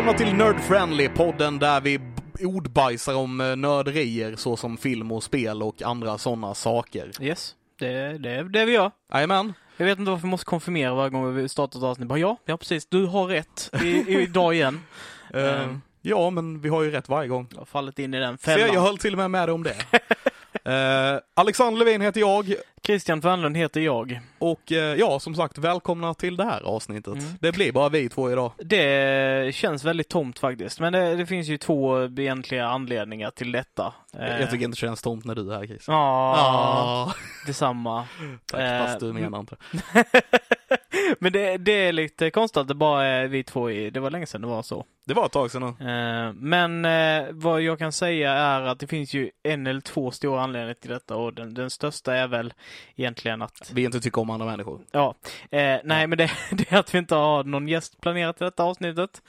Välkomna till Nerd Friendly, podden där vi ordbajsar om eh, nörderier såsom film och spel och andra sådana saker. Yes, det, det är det vi gör. Jajamän. Jag vet inte varför vi måste konfirmera varje gång vi startar ett avsnitt. Bara, ja, ja precis, du har rätt i, idag igen. Ehm. ja, men vi har ju rätt varje gång. Jag har fallit in i den fällan. jag höll till och med med dig om det. Eh, Alexander Levin heter jag Christian Fernlund heter jag. och eh, ja, som sagt, välkomna till det här avsnittet. Mm. Det blir bara vi två idag. Det känns väldigt tomt faktiskt, men det, det finns ju två egentliga anledningar till detta. Eh, Jag tycker inte det känns tomt när du är här, Chris. Ja, detsamma. tack, Eh, fast du menar inte. men det, det är lite konstigt att det bara är vi två i, det var länge sedan det var så. Det var ett tag sedan nu. Eh, Men eh, vad jag kan säga är att det finns ju en eller två stora anledningar till detta och den, den största är väl egentligen att, Vi inte tycker om andra människor. ja, eh, nej men det, det är att vi inte har någon gäst planerat till detta avsnittet.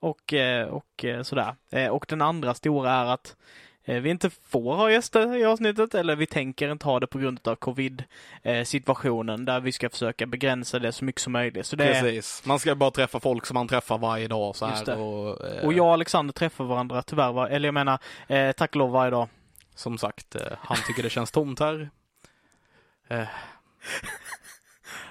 Och, och sådär. Och den andra stora är att vi inte får ha gäster i avsnittet eller vi tänker inte ha det på grund av covid eh, situationen där vi ska försöka begränsa det så mycket som möjligt. Så det Precis. Man ska bara träffa folk som man träffar varje dag så här. Och, eh, och jag och Alexander träffar varandra tyvärr, va? eller jag menar eh, tack och lov varje dag. Som sagt, eh, han tycker det känns tomt här. Eh,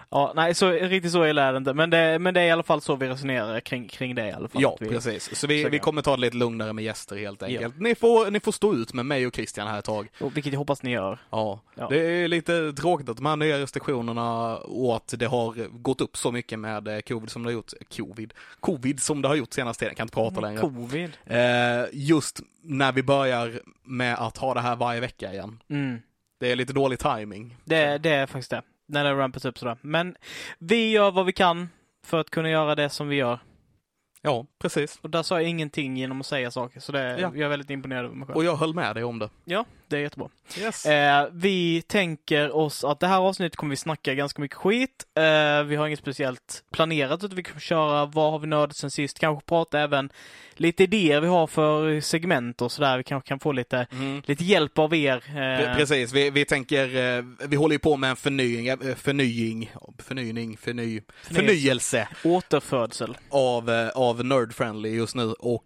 Ja, nej, så riktigt så illa är det inte. Men det, men det är i alla fall så vi resonerar kring, kring det i alla fall. ja, vi, precis. Så vi, vi kommer ta det lite lugnare med gäster helt Ja. enkelt. Ni, får, ni får stå ut med mig och Christian här ett tag. och Vilket jag hoppas ni gör. Ja. Ja. Det är lite tråkigt att de här nya restriktionerna och att det har gått upp så mycket med eh, covid som det har gjort. Covid? Covid som det har gjort senaste tiden, jag kan inte prata längre. Covid. Eh, just när vi börjar med att ha det här varje vecka igen. Mm. Det är lite dålig timing. Det, det är faktiskt det. När det rampas upp sådär. Men vi gör vad vi kan för att kunna göra det som vi gör. Ja, precis. Och där sa jag ingenting genom att säga saker. Så det, Ja. jag är väldigt imponerad över mig själv. Och jag höll med dig om det. Ja, det är jättebra. Yes. Eh, vi tänker oss att det här avsnittet kommer vi snacka ganska mycket skit. Eh, vi har inget speciellt planerat utan vi kommer köra vad har vi nördat sen sist. Kanske prata även lite idéer vi har för segment och sådär. Vi kanske kan få lite, Mm. lite hjälp av er. Eh, Precis, vi, vi tänker, eh, vi håller ju på med en förnying, eh, förnying, förnyning, förny, förnyelse återfödsel. av, eh, av Nerd Friendly just nu och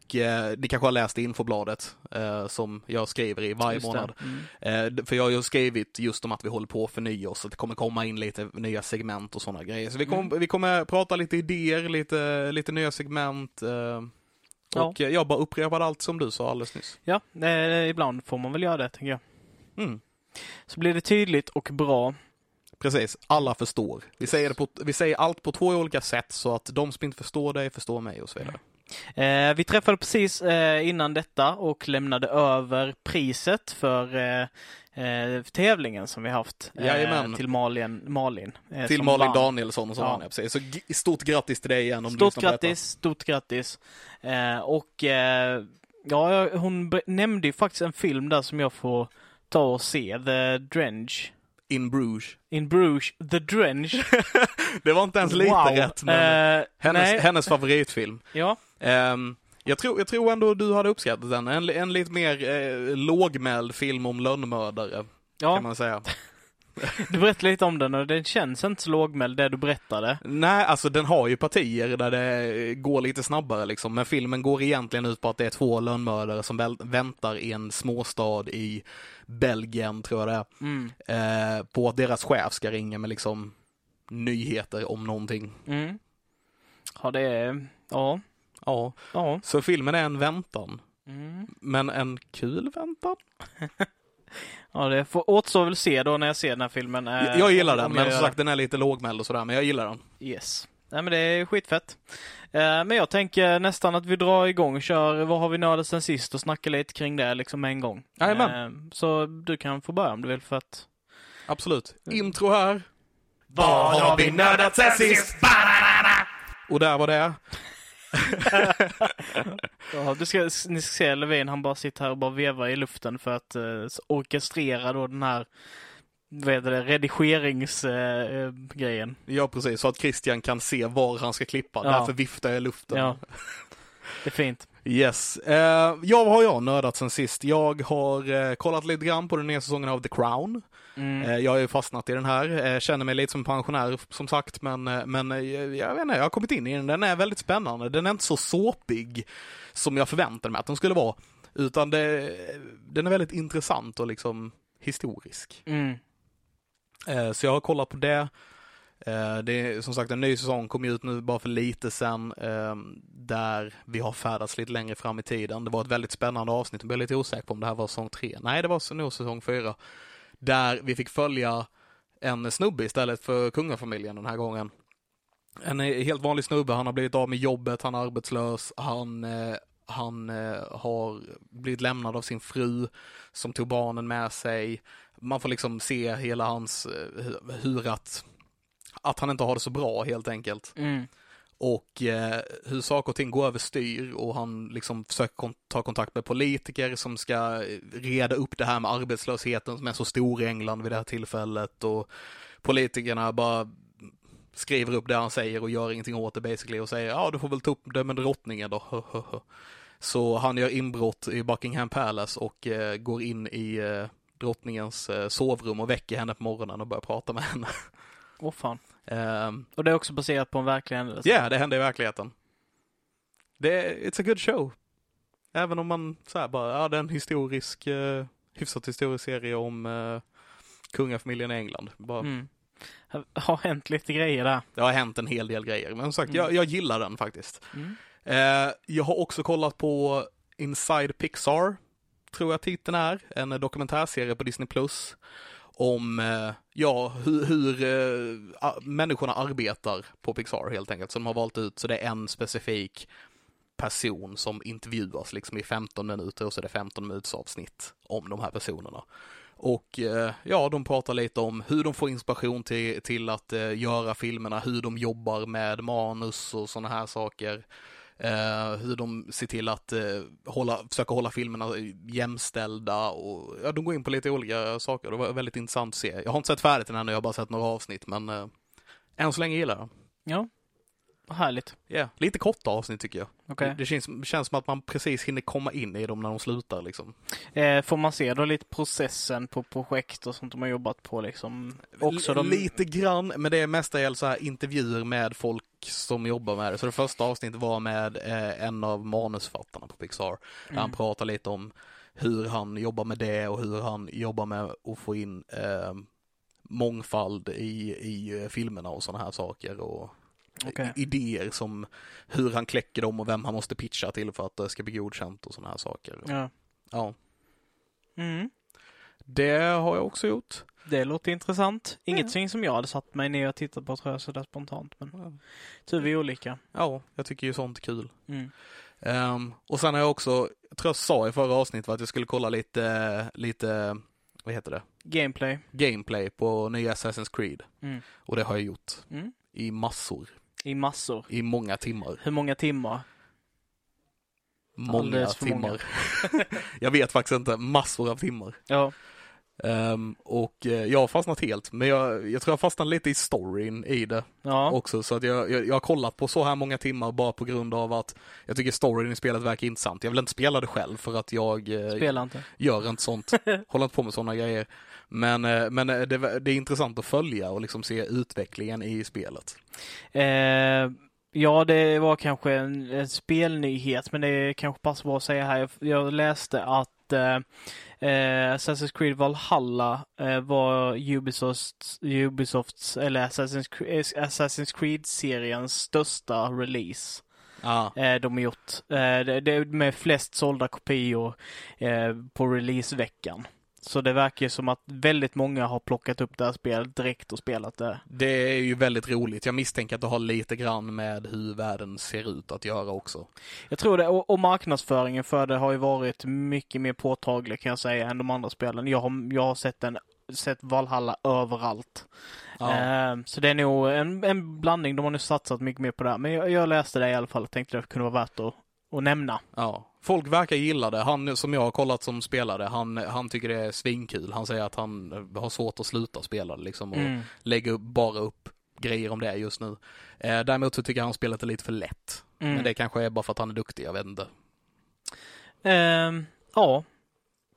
ni kanske har läst infobladet som jag skriver i varje Just månad. Mm. Eh, för jag har ju skrivit just om att vi håller på att förnya oss, att det kommer komma in lite nya segment och sådana grejer. Så vi, kom, Mm. vi kommer prata lite idéer, lite, lite nya segment. Eh, Ja. och eh, jag bara upprepar allt som du sa alldeles nyss. Ja, eh, ibland får man väl göra det, tänker jag. Mm. Så blir det tydligt och bra. Precis, alla förstår. Vi säger, på, vi säger allt på två olika sätt så att de som inte förstår dig förstår mig och så vidare. Eh, vi träffade precis eh, innan detta och lämnade över priset för eh, eh, tävlingen som vi haft eh, till Malin. Malin eh, Till Malin vann. Danielsson och så Ja. precis. Så stort grattis till dig igen om du Stort detta. grattis, stort grattis. Och ja, hon nämnde ju faktiskt en film där som jag får ta och se, The Drench. In Bruges. In Bruges, The Drench. Det var inte ens lite wow. rätt men Eh, hennes, hennes favoritfilm. ja, jag, tror, jag tror ändå du hade uppskattat den. En, en lite mer eh, lågmäld film om lönnmördare kan ja, man säga. du berättade lite om den och den känns inte så lågmäld det du berättade. Nej, alltså den har ju partier där det går lite snabbare liksom. Men filmen går egentligen ut på att det är två lönnmördare som väntar i en småstad i Belgien, tror jag det är. Mm. eh, på att deras chef ska ringa med liksom nyheter om någonting. Mm. Ja, det är... Ja. Ja, Ja. så filmen är en väntan. Mm. Men en kul väntan? Ja, det får återstår väl se då när jag ser den här filmen. eh, Jag, jag gillar den, men som sagt den är lite lågmäld och sådär, men jag gillar den. Yes. Nej men det är skitfett. Eh, men jag tänker nästan att vi drar igång och kör Vad har vi nördat sen sist och snackar lite kring det liksom en gång. Jajamän. Eh, så du kan få börja om du vill för att... Absolut. Intro här. Vad har vi nördat sen sist? Och där var det. ja, du ska, ni ska se Levin, han bara sitter här och bara vevar i luften för att uh, orkestrera då den här vad heter det, redigeringsgrejen. Uh, ja, precis. Så att Christian kan se var han ska klippa. Ja. Därför viftar jag i luften. Ja. Det är fint. Yes. Uh, ja, vad har jag nördat sen sist? Jag har uh, kollat lite grann på den nya säsongen av The Crown. Mm. Uh, jag har ju fastnat i den här, känner mig lite som pensionär som sagt, men, men jag vet inte, jag har kommit in i den. Den är väldigt spännande. Den är inte så såpig som jag förväntade mig att den skulle vara, utan det, den är väldigt intressant och liksom historisk. Mm. Så jag har kollat på det. Eh, det är som sagt en ny säsong kom ut nu bara för lite sen där vi har färdats lite längre fram i tiden. Det var ett väldigt spännande avsnitt, jag blev lite osäker på om det här var säsong tre. Nej, det var nog säsong fyra. Där vi fick följa en snubbe istället för kungafamiljen den här gången. En helt vanlig snubbe, han har blivit av med jobbet, han är arbetslös, han, eh, han eh, har blivit lämnad av sin fru som tog barnen med sig. Man får liksom se hela hans, eh, hur att att han inte har det så bra helt enkelt. Mm. Och eh, hur saker och ting går överstyr och han liksom försöker kon ta kontakt med politiker som ska eh, reda upp det här med arbetslösheten som är så stor i England vid det här tillfället och politikerna bara skriver upp det han säger och gör ingenting åt det basically och säger ja du får väl ta upp det med drottningen då. Så han gör inbrott i Buckingham Palace och eh, går in i eh, drottningens eh, sovrum och väcker henne på morgonen och börjar prata med henne. Åh oh, fan. Um, och det är också baserat på en verklig händelse? Ja, yeah, det hände i verkligheten. Det är, it's a good show. Även om man säger bara, ja det är en historisk, uh, hyfsat historisk serie om uh, kungafamiljen i England. Bara... Mm. Har hänt lite grejer där. Det har hänt en hel del grejer, men som sagt, mm. jag, jag gillar den faktiskt. Mm. Uh, jag har också kollat på Inside Pixar, tror jag titeln är, en dokumentärserie på Disney Plus om eh, ja, hur, eh, hur äh, människorna arbetar på Pixar helt enkelt. Så de har valt ut, så det är en specifik person som intervjuas liksom i 15 minuter och så är det 15 minuters avsnitt om de här personerna. Och eh, ja, de pratar lite om hur de får inspiration till, till att göra filmerna, hur de jobbar med manus och sådana här saker. Eh, hur de ser till att eh, hålla, försöka hålla filmerna jämställda och ja, de går in på lite olika saker. Det var väldigt intressant att se. Jag har inte sett färdigt den ännu, jag har bara sett några avsnitt, men eh, än så länge gillar jag Ja, vad härligt. Ja, yeah. lite korta avsnitt tycker jag. Okay. Det, det känns, känns som att man precis hinner komma in i dem när de slutar liksom. Eh, får man se då lite processen på projekt och sånt de har jobbat på liksom? Också de... Lite grann, men det är mestadels så här intervjuer med folk som jobbar med det. Så det första avsnittet var med eh, en av manusförfattarna på Pixar. Där mm. han pratar lite om hur han jobbar med det och hur han jobbar med att få in eh, mångfald i, i filmerna och sådana här saker. Och okay. idéer som hur han kläcker dem och vem han måste pitcha till för att det ska bli godkänt och sådana här saker. Ja. ja. Mm. Det har jag också gjort. Det låter intressant. Ingenting mm. som jag hade satt mig ner och tittat på tror jag sådär spontant. Men ja. tur vi är olika. Ja, jag tycker ju sånt är kul. Mm. Um, och sen har jag också, jag tror jag sa i förra avsnittet att jag skulle kolla lite, lite, vad heter det? Gameplay. Gameplay på nya Assassin's Creed. Mm. Och det har jag gjort. Mm. I massor. I massor. I många timmar. Hur många timmar? Många timmar. Många. jag vet faktiskt inte, massor av timmar. Ja. Um, och uh, jag har fastnat helt, men jag, jag tror jag fastnade lite i storyn i det ja. också. Så att jag, jag, jag, har kollat på så här många timmar bara på grund av att jag tycker storyn i spelet verkar intressant. Jag vill inte spela det själv för att jag uh, inte. gör inte sånt. Håller inte på med sådana grejer. Men, uh, men det, det, är intressant att följa och liksom se utvecklingen i spelet. Eh, ja, det var kanske en, en spelnyhet, men det kanske passar bra att säga här. Jag, jag läste att eh, Eh, Assassin's Creed Valhalla eh, var Ubisofts, Ubisofts eller Assassin's, Creed, Assassin's Creed-seriens största release. Ah. Eh, de har gjort. Eh, det, det med flest sålda kopior eh, på releaseveckan. Så det verkar som att väldigt många har plockat upp det här spelet direkt och spelat det. Det är ju väldigt roligt. Jag misstänker att det har lite grann med hur världen ser ut att göra också. Jag tror det, och, och marknadsföringen för det har ju varit mycket mer påtaglig kan jag säga än de andra spelen. Jag har, jag har sett en sett Valhalla överallt. Ja. Eh, så det är nog en, en blandning. De har nu satsat mycket mer på det här. Men jag, jag läste det i alla fall och tänkte det kunde vara värt att, att nämna. Ja. Folk verkar gilla det. Han som jag har kollat som spelare, han, han tycker det är svinkul. Han säger att han har svårt att sluta spela liksom och Mm. lägger bara upp grejer om det just nu. Eh, däremot så tycker han spelet är lite för lätt. Mm. Men det kanske är bara för att han är duktig, jag vet inte. Ehm, ja,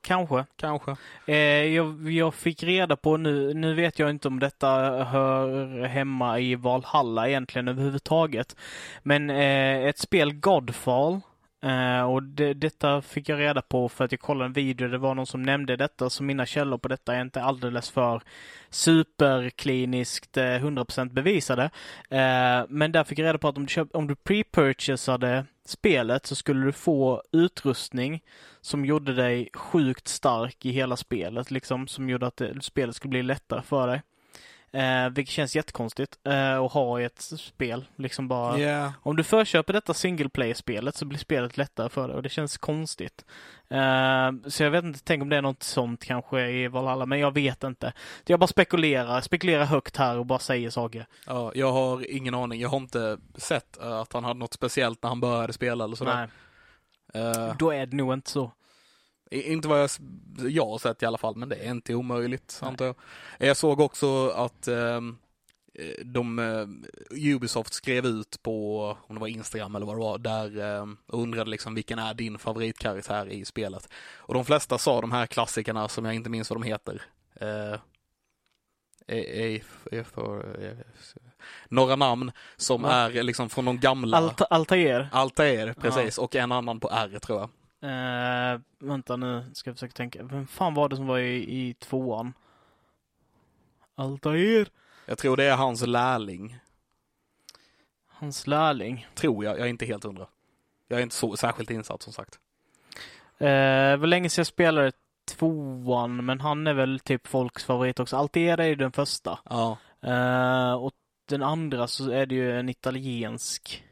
kanske. Kanske. Eh, jag, jag fick reda på nu, nu vet jag inte om detta hör hemma i Valhalla egentligen överhuvudtaget. Men eh, ett spel Godfall Uh, och det, detta fick jag reda på för att jag kollade en video, det var någon som nämnde detta, så mina källor på detta är inte alldeles för superkliniskt eh, uh, 100% bevisade. Uh, men där fick jag reda på att om du, köp, om du pre-purchasade spelet så skulle du få utrustning som gjorde dig sjukt stark i hela spelet, liksom som gjorde att det, spelet skulle bli lättare för dig. Eh, vilket känns jättekonstigt eh, att ha i ett spel. Liksom bara, Yeah. Om du förköper detta single play-spelet så blir spelet lättare för dig och det känns konstigt. Eh, så jag vet inte, tänk om det är något sånt kanske i Valhalla, men jag vet inte. Jag bara spekulerar, spekulerar högt här och bara säger saker. Ja, jag har ingen aning. Jag har inte sett eh, att han hade något speciellt när han började spela eller sådär. Nej, Eh, då är det nog inte så. Inte vad jag, jag har sett i alla fall, men det är inte omöjligt Nej. antar jag. Jag såg också att ehm, eh, de, eh, Ubisoft skrev ut på, om det var Instagram eller vad det var, där eh, undrade liksom vilken är din favoritkaraktär i spelet. Och de flesta sa de här klassikerna som jag inte minns vad de heter. Eh, för, några namn som Ja. är liksom från de gamla. Alta, Altair. Altair, precis, och en annan på R tror jag. Eh, vänta nu, ska jag försöka tänka. Vem fan var det som var i, i tvåan? Altair. Jag tror det är hans lärling. Hans lärling. Tror jag, jag är inte helt hundra. Jag är inte så särskilt insatt som sagt. Det var länge sedan jag spelade tvåan, men han är väl typ folks favorit också. Altair är ju den första. Ja. Eh, och den andra så är det ju en italiensk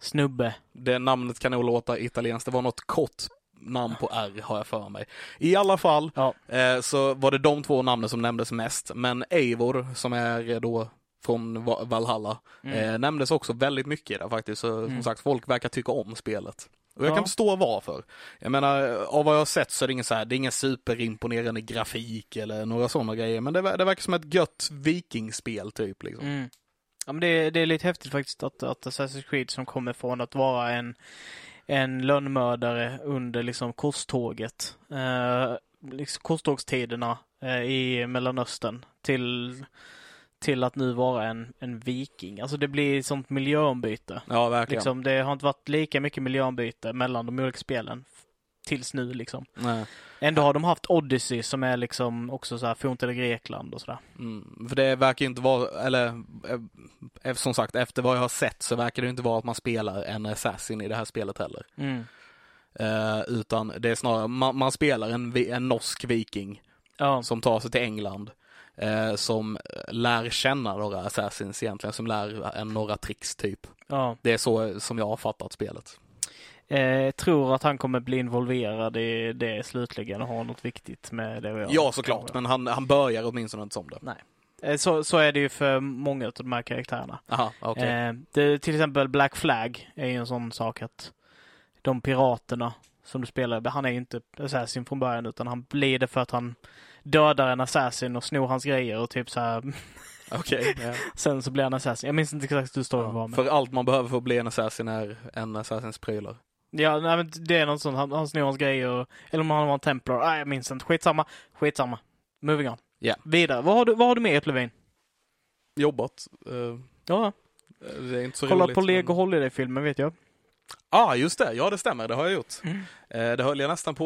snubbe. Det namnet kan nog låta italienskt. Det var något kort namn på R har jag för mig. I alla fall Ja. eh, så var det de två namnen som nämndes mest. Men Eivor som är då från Va- Valhalla Mm. eh, nämndes också väldigt mycket där faktiskt. Så, Som Mm. sagt, folk verkar tycka om spelet. Och jag Ja. kan förstå varför. Jag menar, av vad jag har sett så är det ingen så här, det är ingen superimponerande grafik eller några sådana grejer. Men det, det verkar som ett gött vikingspel typ liksom. Mm. Ja, men det, är- det är lite häftigt faktiskt att, att Assassin's Creed som kommer från att vara en, en lönnmördare under liksom korståget, eh, liksom korstågstiderna eh, i Mellanöstern till, till att nu vara en, en viking. Alltså det blir sånt miljöombyte. Ja, verkligen. Liksom, det har inte varit lika mycket miljöombyte mellan de olika spelen tills nu liksom. Nej. Ändå har de haft Odyssey som är liksom också så här forntida Grekland och sådär. Mm, för det verkar ju inte vara, eller eh, som sagt efter vad jag har sett så verkar det inte vara att man spelar en assassin i det här spelet heller. Mm. Eh, utan det är snarare, man, man spelar en, en norsk viking Ja. som tar sig till England. Eh, som lär känna några assassins egentligen, som lär en några tricks typ. ja. Det är så som jag har fattat spelet. Eh, tror att han kommer bli involverad i det slutligen och ha något viktigt med det att göra. Ja såklart, men han, han börjar åtminstone inte som det. Eh, så, så är det ju för många av de här karaktärerna. Aha, okej. Eh, det, till exempel Black Flag är ju en sån sak att de piraterna som du spelar, han är ju inte assassin från början utan han blir det för att han dödar en assassin och snor hans grejer och typ så här. Okej, ja. Sen så blir han assassin. Jag minns inte exakt hur storyn var. Ja, Men... För allt man behöver för att bli en assassin är en assassins prylar. Ja, nej, men det är något sånt. Han, han snor hans grejer. Eller om han var en templar. Nej, jag minns inte. Skitsamma. Skitsamma. Moving on. Ja. Vidare. Vad har du, vad har du med Levin? Jobbat. eh, Ja, det är inte så kolla roligt. på Lego men- Holiday-filmen vet jag. ah, just det. Ja, det stämmer. Det har jag gjort. Mm. Eh, det höll jag nästan på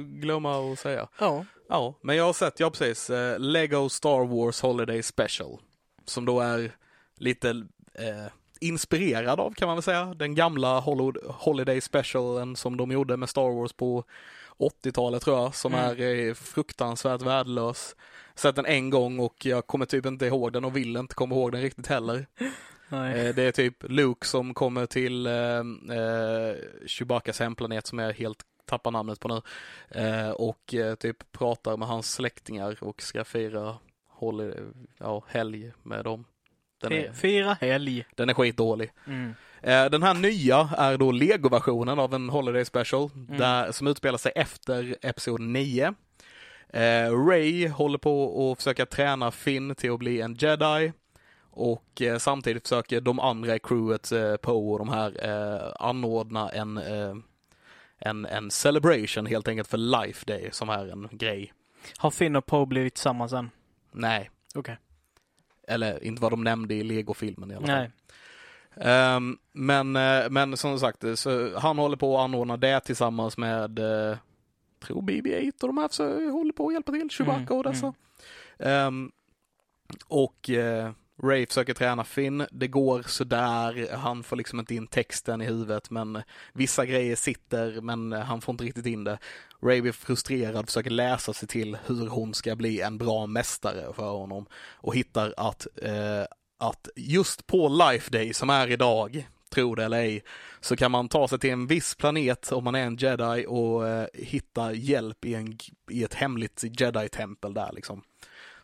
att glömma att säga. Ja. Ja, men jag har sett, ja precis, eh, Lego Star Wars Holiday Special. Som då är lite eh, inspirerad av kan man väl säga. Den gamla Holiday Specialen som de gjorde med Star Wars på 80-talet tror jag, som Mm. är eh, fruktansvärt värdelös. Sett den en gång och jag kommer typ inte ihåg den och vill inte komma ihåg den riktigt heller. Nej. Eh, Det är typ Luke som kommer till eh, eh, Chewbaccas hemplanet som är helt tappar namnet på nu. Eh, och typ pratar med hans släktingar och ska fira håll, ja, helg med dem. Den är, Fira helg. den är skitdålig. Mm. Eh, Den här nya är då Lego-versionen av en Holiday Special Mm. där, som utspelar sig efter Episod 9. Eh, Ray håller på att försöka träna Finn till att bli en jedi och eh, samtidigt försöker de andra i crewet, eh, Poe och de här, anordna en, en, en celebration helt enkelt för Life Day som är en grej. Har Finn och Poe blivit tillsammans än? Nej, Okej. Eller inte vad de nämnde i Lego-filmen i alla fall. Nej. Ehm, men, eh, men som sagt, så han håller på att anordna det tillsammans med, eh, tror BB-8 och de här så håller på att hjälpa till, Chewbacca och dessa. Ehm, och eh, Ray försöker träna Finn, det går sådär, han får liksom inte in texten i huvudet men vissa grejer sitter men han får inte riktigt in det. Ray blir frustrerad, försöker läsa sig till hur hon ska bli en bra mästare för honom och hittar att, eh, att just på Life Day som är idag, tro det eller ej, så kan man ta sig till en viss planet om man är en jedi och eh, hitta hjälp i, en, i ett hemligt jedi-tempel där liksom.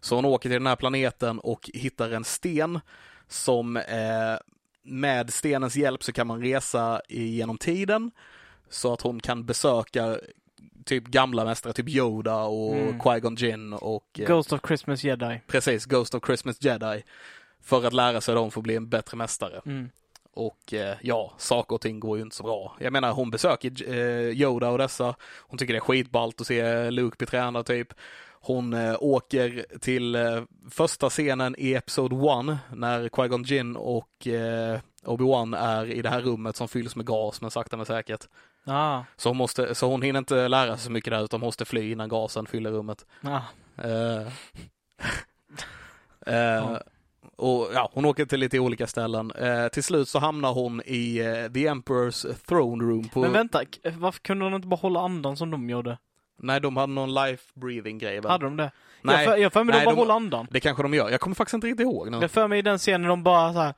Så hon åker till den här planeten och hittar en sten som eh, med stenens hjälp så kan man resa genom tiden så att hon kan besöka typ gamla mästare, typ Yoda och Mm. Qui-Gon Jinn och eh, Ghost of Christmas Jedi. precis Ghost of Christmas Jedi för att lära sig dem för att bli en bättre mästare. Mm. Och eh, ja, saker och ting går ju inte så bra. Jag menar hon besöker eh, Yoda och dessa. Hon tycker det är skitballt att se Luke bli tränad typ. Hon eh, åker till första scenen i Episod 1 när Qui-Gon Jinn och Obi-Wan är i det här rummet som fylls med gas men sakta men säkert. Ah. Så hon, måste, så hon hinner inte lära sig så mycket där utan måste fly innan gasen fyller rummet. Ah. Eh, eh, och ja, hon åker till lite olika ställen. Eh, till slut så hamnar hon i eh, The Emperor's Throne Room på... Men vänta, varför kunde hon inte bara hålla andan som de gjorde? Nej, de hade någon life breathing grej väl? Hade de det? Nej, jag för, jag för mig nej, de bara de- håller andan. Det kanske de gör. Jag kommer faktiskt inte riktigt ihåg nu. Jag för mig i den scenen de bara så här.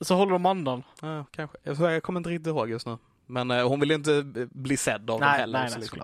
Så håller de andan. Ja, kanske. Jag, jag kommer inte riktigt ihåg just nu. Men eh, hon vill inte bli sedd av dem Nej, heller. nej, nej, liksom.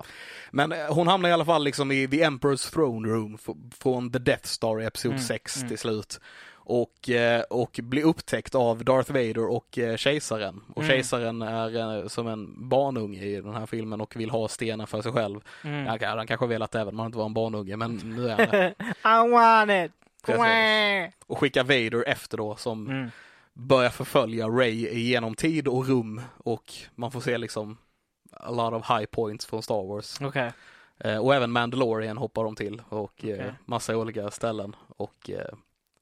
Men eh, hon hamnar i alla fall liksom i The Emperor's Throne Room från The Death Star i Episod Mm, 6 mm. till slut. Och, eh, och blir upptäckt av Darth Vader och kejsaren. Och Mm. kejsaren är som en barnunge i den här filmen och vill ha stenen för sig själv. Mm. Han, han kanske velat även om han inte var en barnunge, men nu är han det. I want it! Precis. Och skickar Vader efter då som Mm. Börjar förfölja Ray genom tid och rum och man får se liksom a lot of high points från Star Wars. Okej. Eh, och även Mandalorian hoppar de till och eh, Okej. massa olika ställen och eh,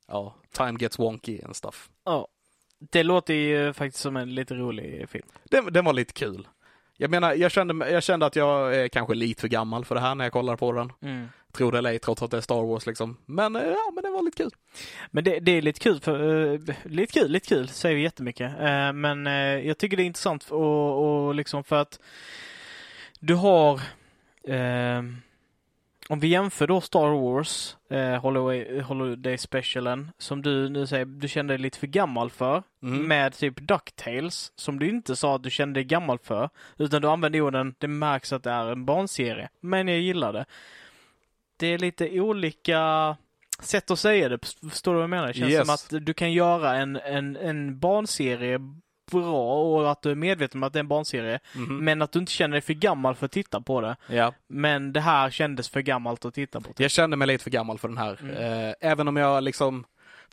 ja, time gets wonky and stuff. Ja. Det låter ju faktiskt som en lite rolig film. Den, den var lite kul. Jag menar, jag kände, jag kände att jag är kanske lite för gammal för det här när jag kollar på den. Mm. Tror det eller ej, trots att det är Star Wars liksom. Men eh, ja, men det var lite kul. Men det, det är lite kul, för, uh, lite kul, lite kul, säger vi jättemycket. Uh, men uh, jag tycker det är intressant och, och liksom för att du har om vi jämför då Star Wars, uh, Holiday, Holiday Specialen, som du nu säger du kände dig lite för gammal för, Mm. med typ DuckTales, som du inte sa att du kände dig gammal för, utan du använde orden, det märks att det är en barnserie. Men jag gillar det. Det är lite olika sätt att säga det, förstår du vad jag menar? Det känns Yes. som att du kan göra en, en, en barnserie bra och att du är medveten om att det är en barnserie, Mhm. men att du inte känner dig för gammal för att titta på det. Ja. Men det här kändes för gammalt att titta på. Jag kände mig lite för gammal för den här. Mm. Eh, även om jag liksom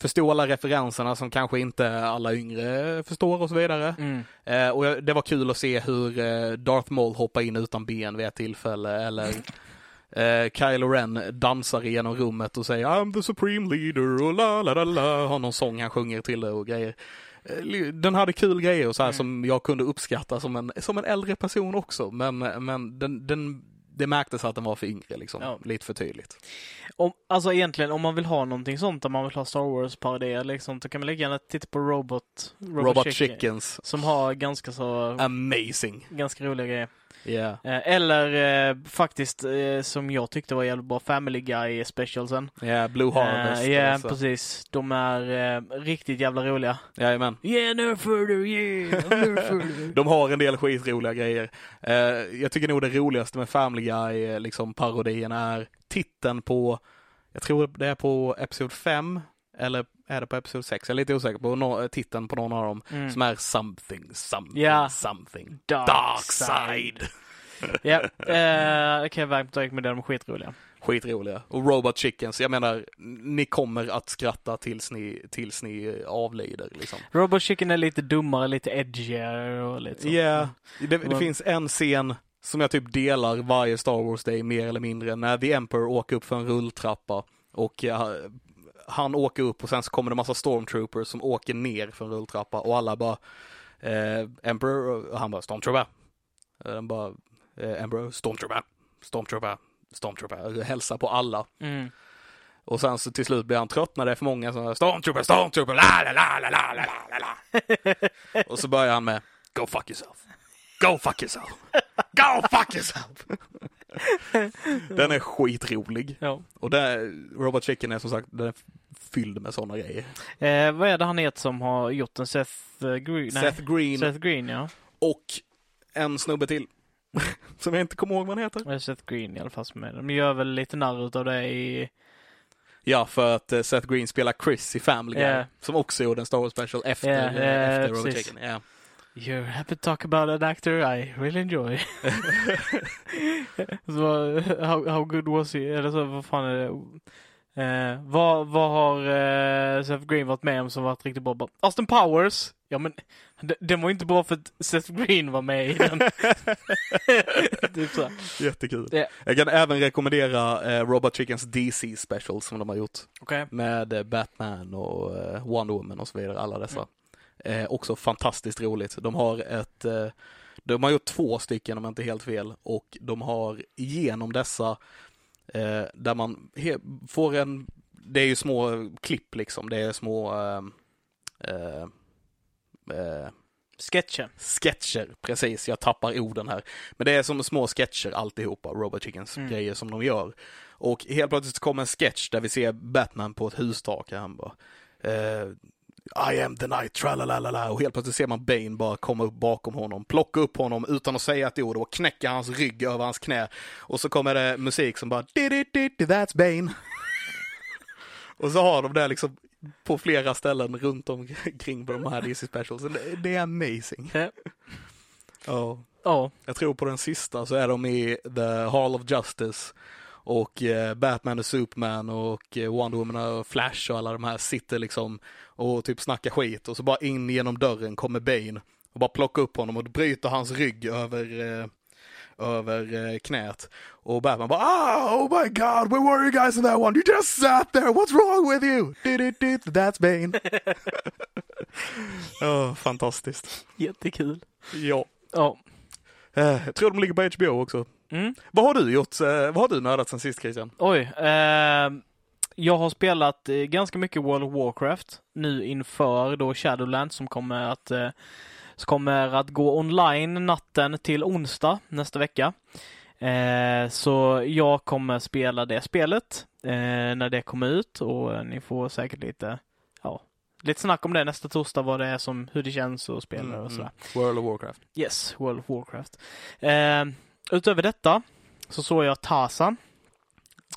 förstod alla referenserna som kanske inte alla yngre förstår och så vidare. Mm. Eh, och jag, det var kul att se hur eh, Darth Maul hoppar in utan ben vid ett tillfälle eller eh, Kylo Ren dansar genom rummet och säger I'm the supreme leader och la la la la. Har någon sång han sjunger till det och grejer. Eh, Den hade kul grejer och så här Mm. som jag kunde uppskatta som en, som en äldre person också. Men, men den, den, det märktes att den var för yngre liksom. Ja. Lite för tydligt. Om, alltså egentligen, om man vill ha någonting sånt, om man vill ha Star Wars-parodier liksom, så kan man lika gärna titta på Robot, Robot, Chicken, Chickens. Som har ganska så, Amazing. ganska roliga grejer. Yeah. Eh, Eller eh, faktiskt, eh, som jag tyckte var jävligt bra, Family Guy specialsen. Yeah, Blue Harvest. Eh, Ja, alltså. precis. De är eh, riktigt jävla roliga. Jajamän. Yeah, no further, yeah, no further. De har en del skitroliga grejer. Eh, jag tycker nog det roligaste med Family Guy, eh, liksom parodin, är titeln på, jag tror det är på Episod 5, eller är det på Episod 6? Jag är lite osäker på no, titeln på någon av dem, Mm. som är something, something, Ja. something. Dark Dark side. Ja, eh, det kan jag varmt rekommendera. De är skitroliga. Skitroliga. Och Robot Chickens, jag menar, ni kommer att skratta tills ni, tills ni avlider liksom. Robot Chicken är lite dummare, lite edgigare och lite så. Ja, det, det Men- finns en scen som jag typ delar varje Star Wars Day mer eller mindre, när The Emperor åker upp för en rulltrappa och ja, han åker upp och sen så kommer det massa stormtroopers som åker ner för en rulltrappa och alla bara eh, Emperor, och han bara Stormtrooper. Eh, Den bara eh, Emperor, Stormtrooper, Stormtrooper, Stormtrooper, hälsar på alla. Mm. Och sen så till slut blir han trött när det är för många som Stormtrooper, Stormtrooper, la la la la la la la la. Och så börjar han med Go fuck yourself. Go fuck yourself. Go fuck yourself. Den är skitrolig. Ja. Och där, Robot Chicken är som sagt, den är fylld med sådana grejer. Eh, vad är det han heter som har gjort den? Seth eh, Green? Nej, Seth Green Seth Green, ja. och en snubbe till. som jag inte kommer ihåg vad han heter. Är Seth Green i alla fall som är. De gör väl lite narr utav det i... Ja, för att eh, Seth Green spelar Chris i Family Guy. Ja. Som också gjorde en Star Wars special efter, eh, ja, efter precis. Chicken. You're happy to talk about an actor I really enjoy. så, how, how good was he? Eller så, vad fan är det? Eh, vad, vad har eh, Seth Green varit med om som varit riktigt bra? Austin Powers! Ja men, d- den var inte bra för att Seth Green var med i den. typ så. Jättekul. Ja. Jag kan även rekommendera eh, Robot Chickens DC special som de har gjort. Okej. Med eh, Batman och eh, Wonder Woman och så vidare, alla dessa. Eh, också fantastiskt roligt. De har ett, eh, de har gjort två stycken om jag inte är helt fel och de har genom dessa eh, där man får en, det är ju små klipp liksom, det är små eh, eh, eh, Sketchen. sketcher, precis, jag tappar orden här. Men det är som små sketcher alltihopa, Robot Chickens Mm. grejer som de gör. Och helt plötsligt kommer en sketch där vi ser Batman på ett hustak. Han bara eh, I am the night, tralalala. Och helt plötsligt ser man Bane bara komma upp bakom honom, plocka upp honom utan att säga ett ord och knäcka hans rygg över hans knä. Och så kommer det musik som bara "Di-di-di-di, That's Bane. och så har de det liksom på flera ställen runt omkring på de här DC specials. Det, det är amazing. Ja. Ja. Ja. Jag tror på den sista så är de i The Hall of Justice och eh, Batman och Superman och eh, Wonder Woman och Flash och alla de här sitter liksom och typ snackar skit och så bara in genom dörren kommer Bane och bara plockar upp honom och bryter hans rygg över eh, över knät. Och Batman bara ah, oh my god, where were you guys in that one? You just sat there, what's wrong with you? Did, that's Bane. oh, fantastiskt. Jättekul. Ja. Ja. Eh, jag tror de ligger på HBO också. Mm. Vad har du gjort? eh, Vad har du nördat sen sist Christian? Oj. Eh, jag har spelat eh, ganska mycket World of Warcraft nu inför då Shadowlands som kommer att eh, som kommer att gå online natten till onsdag nästa vecka. Eh, så jag kommer spela det spelet när det kommer ut och ni får säkert lite, lite snack om det nästa torsdag vad det är som, hur det känns och spela och sådär. World of Warcraft. Yes, World of Warcraft. Eh, utöver detta så såg jag Tarzan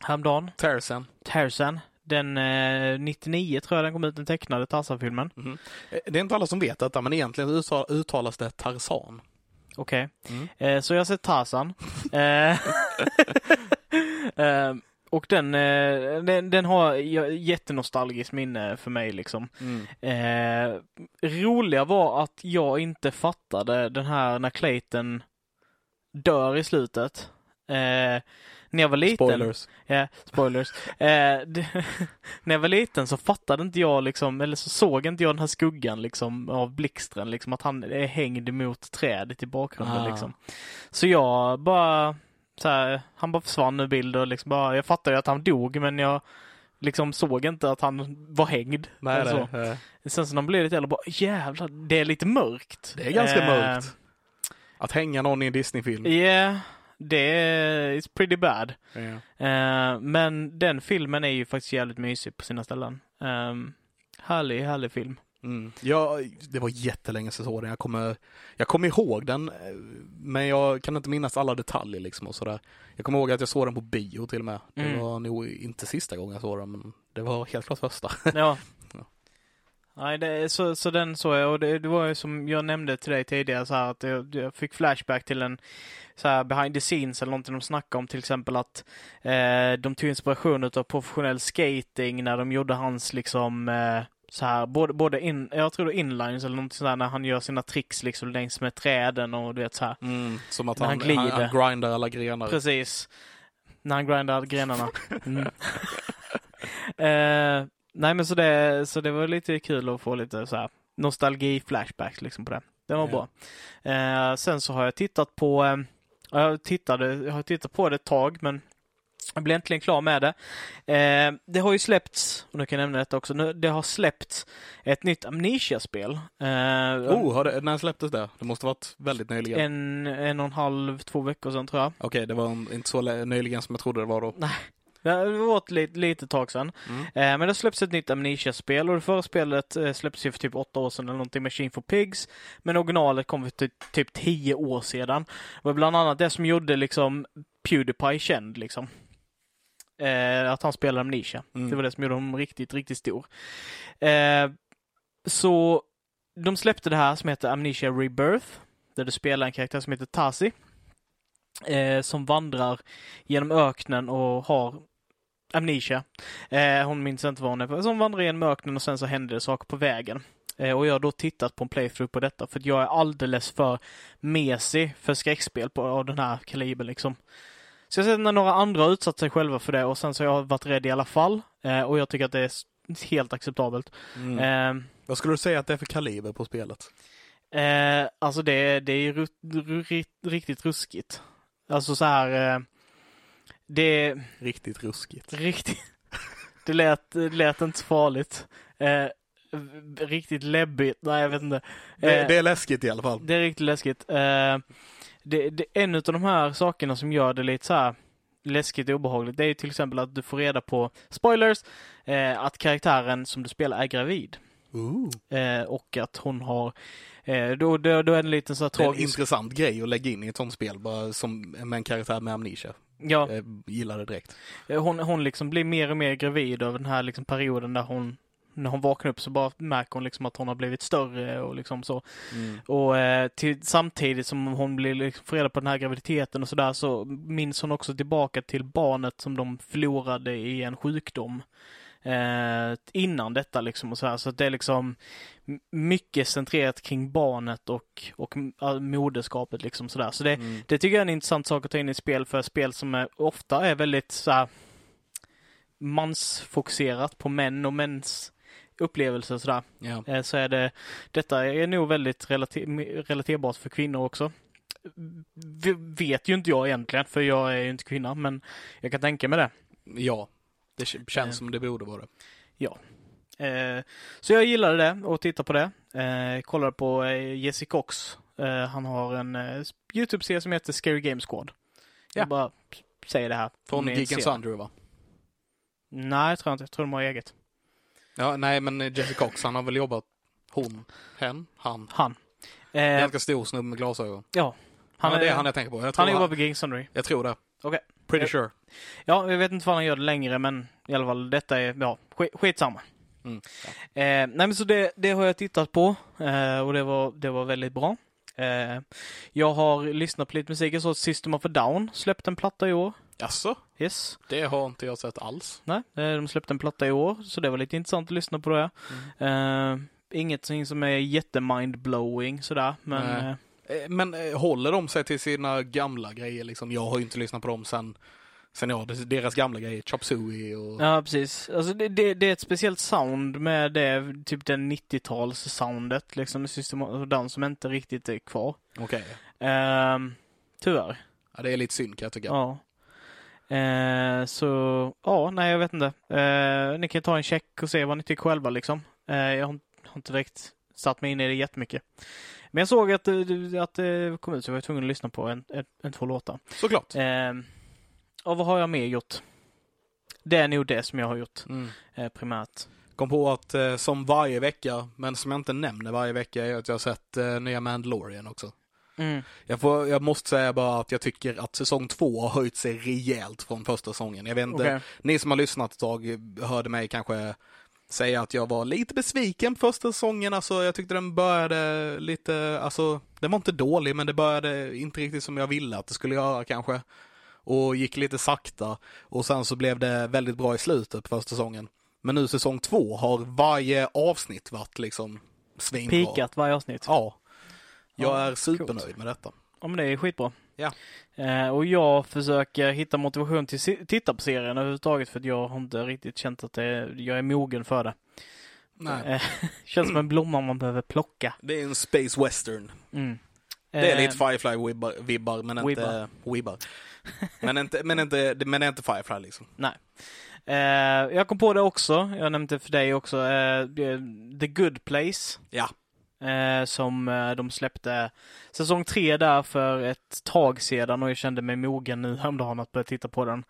häromdagen. Tarzan. Tarzan. Den eh, 99 tror jag den kom ut, den tecknade Tarzan-filmen. Eh, Det är inte alla som vet detta, men egentligen uttal- uttalas det Tarzan. Okej. Mm. Eh, så jag har sett Tarzan. eh, eh, och den, eh, den, den har jättenostalgiskt minne för mig liksom. Mm. Eh, roliga var att jag inte fattade den här när Clayton dör i slutet. Eh, när jag var liten. Spoilers. Ja, spoilers. Eh, det, när jag var liten så fattade inte jag liksom, eller så såg inte jag den här skuggan liksom av blixtren, liksom att han är hängd mot trädet i bakgrunden Ah. liksom. Så jag bara här, han bara försvann ur bild och liksom bara, jag fattade ju att han dog men jag liksom såg inte att han var hängd. Nej, eller så. det, eh, Sen så när man blev lite äldre bara, jävlar, det är lite mörkt. det är ganska Eh, mörkt. Att hänga någon i en Disney-film. Yeah, det är it's pretty bad. Ja. Eh, men den filmen är ju faktiskt jävligt mysig på sina ställen. Um, härlig, härlig film. Mm. Ja, det var jättelänge sedan jag såg den. Jag kommer, jag kommer ihåg den, men jag kan inte minnas alla detaljer liksom och sådär. Jag kommer ihåg att jag såg den på bio till och med. Det Mm. var nog inte sista gången jag såg den, men det var helt klart första. Ja. Ja. Nej, det, så, så den såg jag och det, det var ju som jag nämnde till dig tidigare så här att jag, jag fick flashback till en så här behind the scenes eller någonting de snackade om till exempel att eh, de tog inspiration av professionell skating när de gjorde hans liksom eh, så här, både, både in, jag tror det inlines eller någonting sådär när han gör sina tricks liksom längs med träden och du vet så här. Mm, som att han, han glider. han, han grindar alla grenar. Precis. När han grindar grenarna. Mm. eh, nej men så det, så det var lite kul att få lite så här nostalgi-flashbacks liksom på det. Det var Ja. bra. Eh, sen så har jag tittat på, eh, jag, tittade, jag har tittat på det ett tag men jag blev äntligen klar med det. Eh, det har ju släppts, och nu kan jag nämna detta också, nu, det har släppts ett nytt Amnesia-spel. Eh, Oh, har det, när släpptes det? Det måste varit väldigt nyligen. en, en och en halv, två veckor sedan tror jag. Okej, det var en- inte så nyligen som jag trodde det var då. Det var ett lit, lite tag sedan. Mm. Eh, men det släpps ett nytt Amnesia-spel och det förra spelet eh, släpptes ju för typ åtta år sedan eller någonting, Machine for Pigs. Men originalet kom för typ, typ tio år sedan. Det var bland annat det som gjorde liksom Pewdiepie känd liksom. Eh, att han spelade Amnesia. Mm. Det var det som gjorde honom riktigt, riktigt stor. Eh, så de släppte det här som heter Amnesia Rebirth. Där du spelar en karaktär som heter Tasi. Eh, som vandrar genom öknen och har amnesia. Eh, hon minns inte vad hon är för. Som vandrar genom öknen och sen så händer det saker på vägen. Eh, och jag har då tittat på en playthrough på detta för jag är alldeles för mesig för skräckspel på, av den här kalibern liksom. Så jag har sett när några andra har utsatt sig själva för det och sen så har jag varit rädd i alla fall. Eh, och jag tycker att det är helt acceptabelt. Mm. Eh, Vad skulle du säga att det är för kaliber på spelet? Eh, alltså det, det är ru, ru, ri- riktigt ruskigt. Alltså så här. Eh, det Riktigt ruskigt. riktigt. Det lät, det lät inte så farligt. Eh, riktigt läbbigt. Nej, jag vet inte. Det, Eh, det är läskigt i alla fall. det är riktigt läskigt. Eh, det, det, en av de här sakerna som gör det lite så här läskigt och obehagligt, det är ju till exempel att du får reda på, spoilers, eh, att karaktären som du spelar är gravid. Eh, och att hon har, då, då, då är det en liten så här Det är en tragisk... intressant grej att lägga in i ett sånt spel, bara som med en karaktär med amnesia. Ja, Jag gillar det direkt. hon, hon liksom blir mer och mer gravid över den här liksom perioden där hon, när hon vaknar upp så bara märker hon liksom att hon har blivit större och liksom så. Mm. Och eh, till, samtidigt som hon blir liksom får reda på den här graviditeten och sådär så minns hon också tillbaka till barnet som de förlorade i en sjukdom. Eh, innan detta liksom och så här. Så att det är liksom mycket centrerat kring barnet och, och moderskapet liksom sådär. Så det, Mm. det tycker jag är en intressant sak att ta in i spel för spel som är, ofta är väldigt så här, mansfokuserat på män och mäns upplevelser och sådär. Ja. Eh, Så är det, detta är nog väldigt relate- relaterbart för kvinnor också. Vet ju inte jag egentligen, för jag är ju inte kvinna, men jag kan tänka mig det. ja, det känns Eh. som det borde vara det. Eh, Så jag gillade det och tittade på det. Eh, Kollade på Jesse Cox. Han har en YouTube-serie som heter Scary Game Squad. Ja. Jag bara säger det här. Från Geek. Sundry va? Nej, jag tror inte. Jag tror de har eget. Ja, nej men Jesse Cox, han har väl jobbat, hon, hen, han. Han. Eh, Ganska stor snubbe med glasögon. ja. Han ja, det är är, han jag tänker på. Jag han jobbar på Game Sundry. jag tror det. Okej. Pretty Eh, sure. Ja, jag vet inte vad han gör det längre, men i alla fall detta är, ja, skit, skitsamma. Mm. Eh, nej men så det, det har jag tittat på eh, och det var, det var väldigt bra. Eh, jag har lyssnat på lite musik. Jag såg System of a Down släppte en platta i år. Jaså? Yes. Det har inte jag sett alls. Nej, eh, de släppte en platta i år, så det var lite intressant att lyssna på det. Eh, inget som är jättemindblowing sådär, men Eh, Men eh, håller de sig till sina gamla grejer liksom? Jag har ju inte lyssnat på dem sen, sen ja, deras gamla grejer, Chop Suey och... Ja, precis. Alltså det, det, det är ett speciellt sound med det, typ den 90-tals-soundet, liksom, med System of a Down som inte riktigt är kvar. Okej. Ehm, tyvärr. Ja, det är lite synd kan jag tycka. Ja. Eh, så, ja, nej jag vet inte. Eh, ni kan ta en check och se vad ni tycker själva liksom. Eh, jag har, har inte direkt satt mig in i det jättemycket. Men jag såg att, det- att det kom ut så jag var tvungen att lyssna på en, en, en två låtar. Såklart. Eh, och vad har jag mer gjort? Det är nog det som jag har gjort Mm. eh, primärt. Kom på att eh, som varje vecka, men som jag inte nämner varje vecka, är att jag har sett eh, nya Mandalorian också. Mm. Jag, får, jag måste säga bara att jag tycker att säsong två har höjt sig rejält från första säsongen. Jag vet inte, Okej. ni som har lyssnat ett tag hörde mig kanske säga att jag var lite besviken på första säsongen. Alltså jag tyckte den började lite, alltså den var inte dålig men det började inte riktigt som jag ville att det skulle göra kanske. Och gick lite sakta. Och sen så blev det väldigt bra i slutet på första säsongen. Men nu säsong två har varje avsnitt varit liksom svinbra. Pikat varje avsnitt. Ja. Jag Ja, är supernöjd coolt. med detta. Ja men det är skitbra. Ja. Eh, och jag försöker hitta motivation till att titta på serien överhuvudtaget för att jag har inte riktigt känt att det, jag är mogen för det. Nej. Eh, känns som en blomma man behöver plocka. Det är en space western. Mm. Det är Eh, lite Firefly-vibbar, vibbar, men inte Wibbar. Men inte, men inte, men det inte Firefly liksom. Eh, jag kom på det också, jag nämnde för dig också, eh, The Good Place. Ja. Eh, som eh, de släppte säsong tre där för ett tag sedan och jag kände mig mogen nu häromdagen att börja titta på den.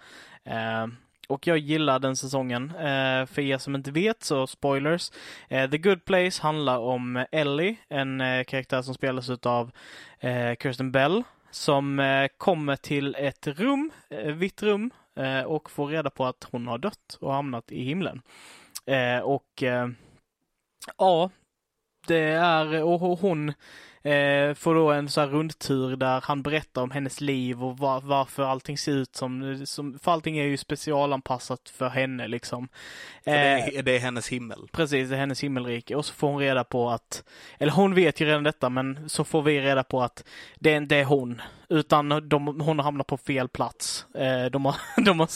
Eh, och jag gillar den säsongen. Eh, för er som inte vet så spoilers. Eh, The Good Place handlar om Ellie, en eh, karaktär som spelas av eh, Kirsten Bell som eh, kommer till ett rum, eh, vitt rum eh, och får reda på att hon har dött och hamnat i himlen. Eh, och eh, ja, det är, och hon eh, får då en så här rundtur där han berättar om hennes liv och var, varför allting ser ut som, som, för allting är ju specialanpassat för henne liksom. För det, är, det är hennes himmel. Precis, det är hennes himmelrike. Och så får hon reda på att, eller hon vet ju redan detta, men så får vi reda på att det inte är hon. Utan de, hon har hamnat på fel plats. Eh, de har, de har